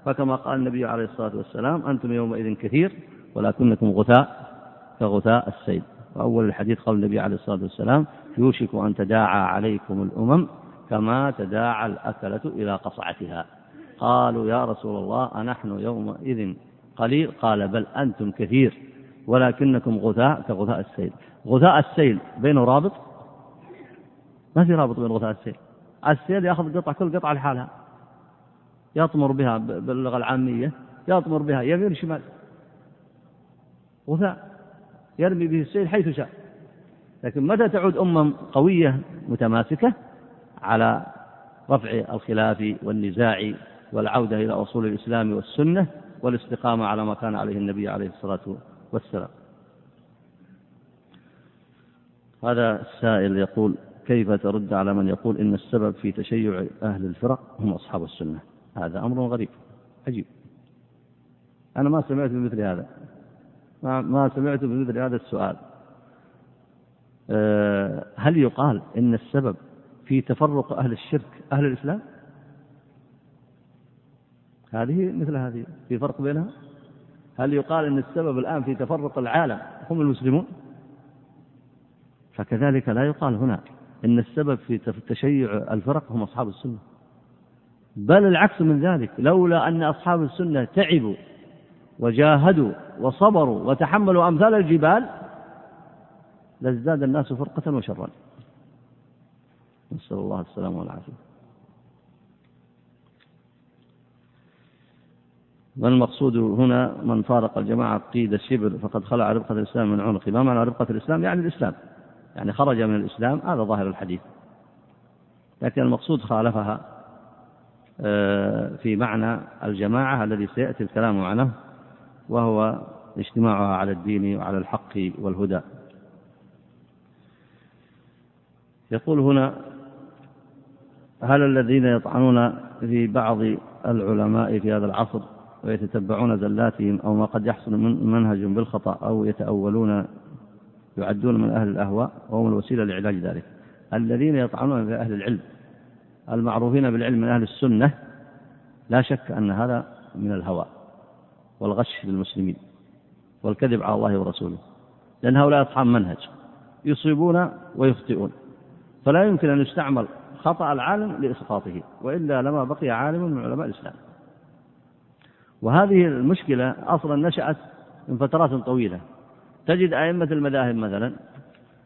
فكما قال النبي عليه الصلاة والسلام أنتم يومئذ كثير ولكنكم غثاء كغثاء السيل. وأول الحديث قال النبي عليه الصلاة والسلام يوشك أن تداعى عليكم الأمم كما تداعى الأكلة إلى قصعتها. قالوا يا رسول الله أنحن يومئذ قليل؟ قال بل أنتم كثير ولكنكم غثاء كغثاء السيل. غثاء السيل بينه رابط؟ ما في رابط بين غثاء السيل. السيل يأخذ قطعة كل قطعة لحالها. يطمر بها باللغة العامية يطمر بها يمين شمال غثاء. يرمي به السيل حيث شاء. لكن متى تعود أمم قوية متماسكة؟ على رفع الخلاف والنزاع والعودة إلى أصول الإسلام والسنة والاستقامة على ما كان عليه النبي عليه الصلاة والسلام. هذا السائل يقول كيف ترد على من يقول إن السبب في تشيع أهل الفرق هم أصحاب السنة؟ هذا أمر غريب عجيب. أنا ما سمعت بمثل هذا. ما, ما سمعت بمثل هذا السؤال. أه هل يقال إن السبب في تفرق أهل الشرك أهل الإسلام؟ هذه مثل هذه في فرق بينها؟ هل يقال أن السبب الآن في تفرق العالم هم المسلمون؟ فكذلك لا يقال هنا إن السبب في تشيع الفرق هم أصحاب السنة. بل العكس من ذلك لولا أن أصحاب السنة تعبوا وجاهدوا وصبروا وتحملوا أمثال الجبال لازداد الناس فرقة وشرا. نسأل الله السلامة والعافية. والمقصود هنا من فارق الجماعة قيد الشبر فقد خلع ربقة الإسلام من عنقه؟ ما معنى ربقة الإسلام؟ يعني الإسلام. يعني خرج من الإسلام هذا ظاهر الحديث. لكن المقصود خالفها آه، في معنى الجماعة الذي سيأتي الكلام عنه وهو اجتماعها على الدين وعلى الحق والهدى. يقول هنا هل الذين يطعنون في بعض العلماء في هذا العصر ويتتبعون زلاتهم أو ما قد يحصل من منهج بالخطأ أو يتأولون يعدون من أهل الأهواء وهم الوسيلة لعلاج ذلك. الذين يطعنون في أهل العلم المعروفين بالعلم من أهل السنة لا شك أن هذا من الهوى والغش للمسلمين والكذب على الله ورسوله. لأن هؤلاء أصحاب منهج يصيبون ويخطئون. فلا يمكن أن يستعمل خطأ العالم لإسقاطه وإلا لما بقي عالم من علماء الإسلام. وهذه المشكلة أصلا نشأت من فترات طويلة. تجد أئمة المذاهب مثلا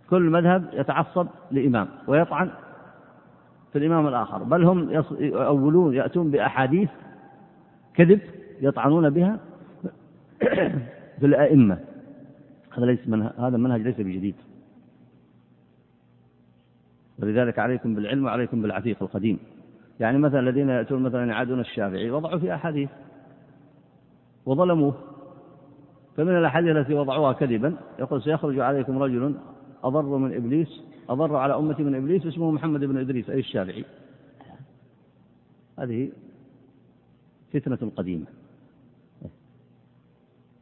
كل مذهب يتعصب لإمام ويطعن في الإمام الآخر بل هم يؤولون يأتون بأحاديث كذب يطعنون بها *coughs* في الأئمة. هذا ليس منهج هذا المنهج ليس بجديد. ولذلك عليكم بالعلم وعليكم بالعتيق القديم. يعني مثلا الذين يأتون مثلا يعادون الشافعي وضعوا في أحاديث. وظلموه. فمن الأحاديث التي وضعوها كذبا يقول سيخرج عليكم رجل أضر من إبليس أضر على أمتي من إبليس اسمه محمد بن إدريس أي الشافعي. هذه فتنة قديمة.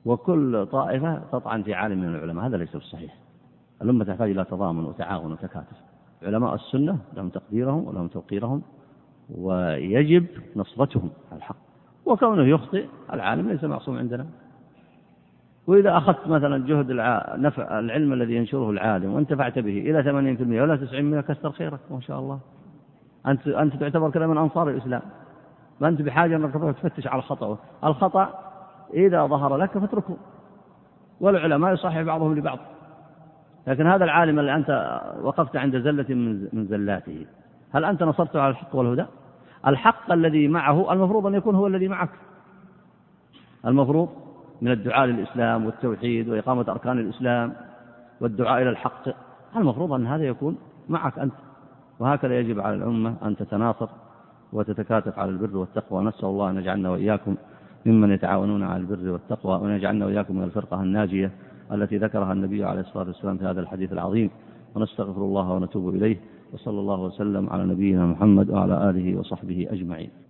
وكل طائفة تطعن في عالم من العلماء هذا ليس بالصحيح. الأمة تحتاج إلى تضامن وتعاون وتكاتف. علماء السنة لهم تقديرهم ولهم توقيرهم ويجب نصرتهم على الحق. وكونه يخطئ العالم ليس معصوم عندنا. وإذا أخذت مثلا جهد نفع العلم الذي ينشره العالم وانتفعت به إلى 80% ولا 90% كثر خيرك ما شاء الله. أنت أنت تعتبر كذا من أنصار الإسلام. ما أنت بحاجة أنك تفتش على الخطأ. الخطأ إذا ظهر لك فاتركه. والعلماء يصحح بعضهم لبعض. لكن هذا العالم اللي أنت وقفت عند زلة من زلاته. هل أنت نصرته على الحق والهدى؟ الحق الذي معه المفروض أن يكون هو الذي معك. المفروض من الدعاء للإسلام والتوحيد وإقامة أركان الإسلام والدعاء إلى الحق. المفروض أن هذا يكون معك أنت. وهكذا يجب على الأمة أن تتناصر وتتكاتف على البر والتقوى. نسأل الله أن يجعلنا وإياكم ممن يتعاونون على البر والتقوى وأن يجعلنا وإياكم من الفرقة الناجية التي ذكرها النبي عليه الصلاة والسلام في هذا الحديث العظيم. ونستغفر الله ونتوب إليه. وصلى الله وسلم على نبينا محمد وعلى آله وصحبه أجمعين.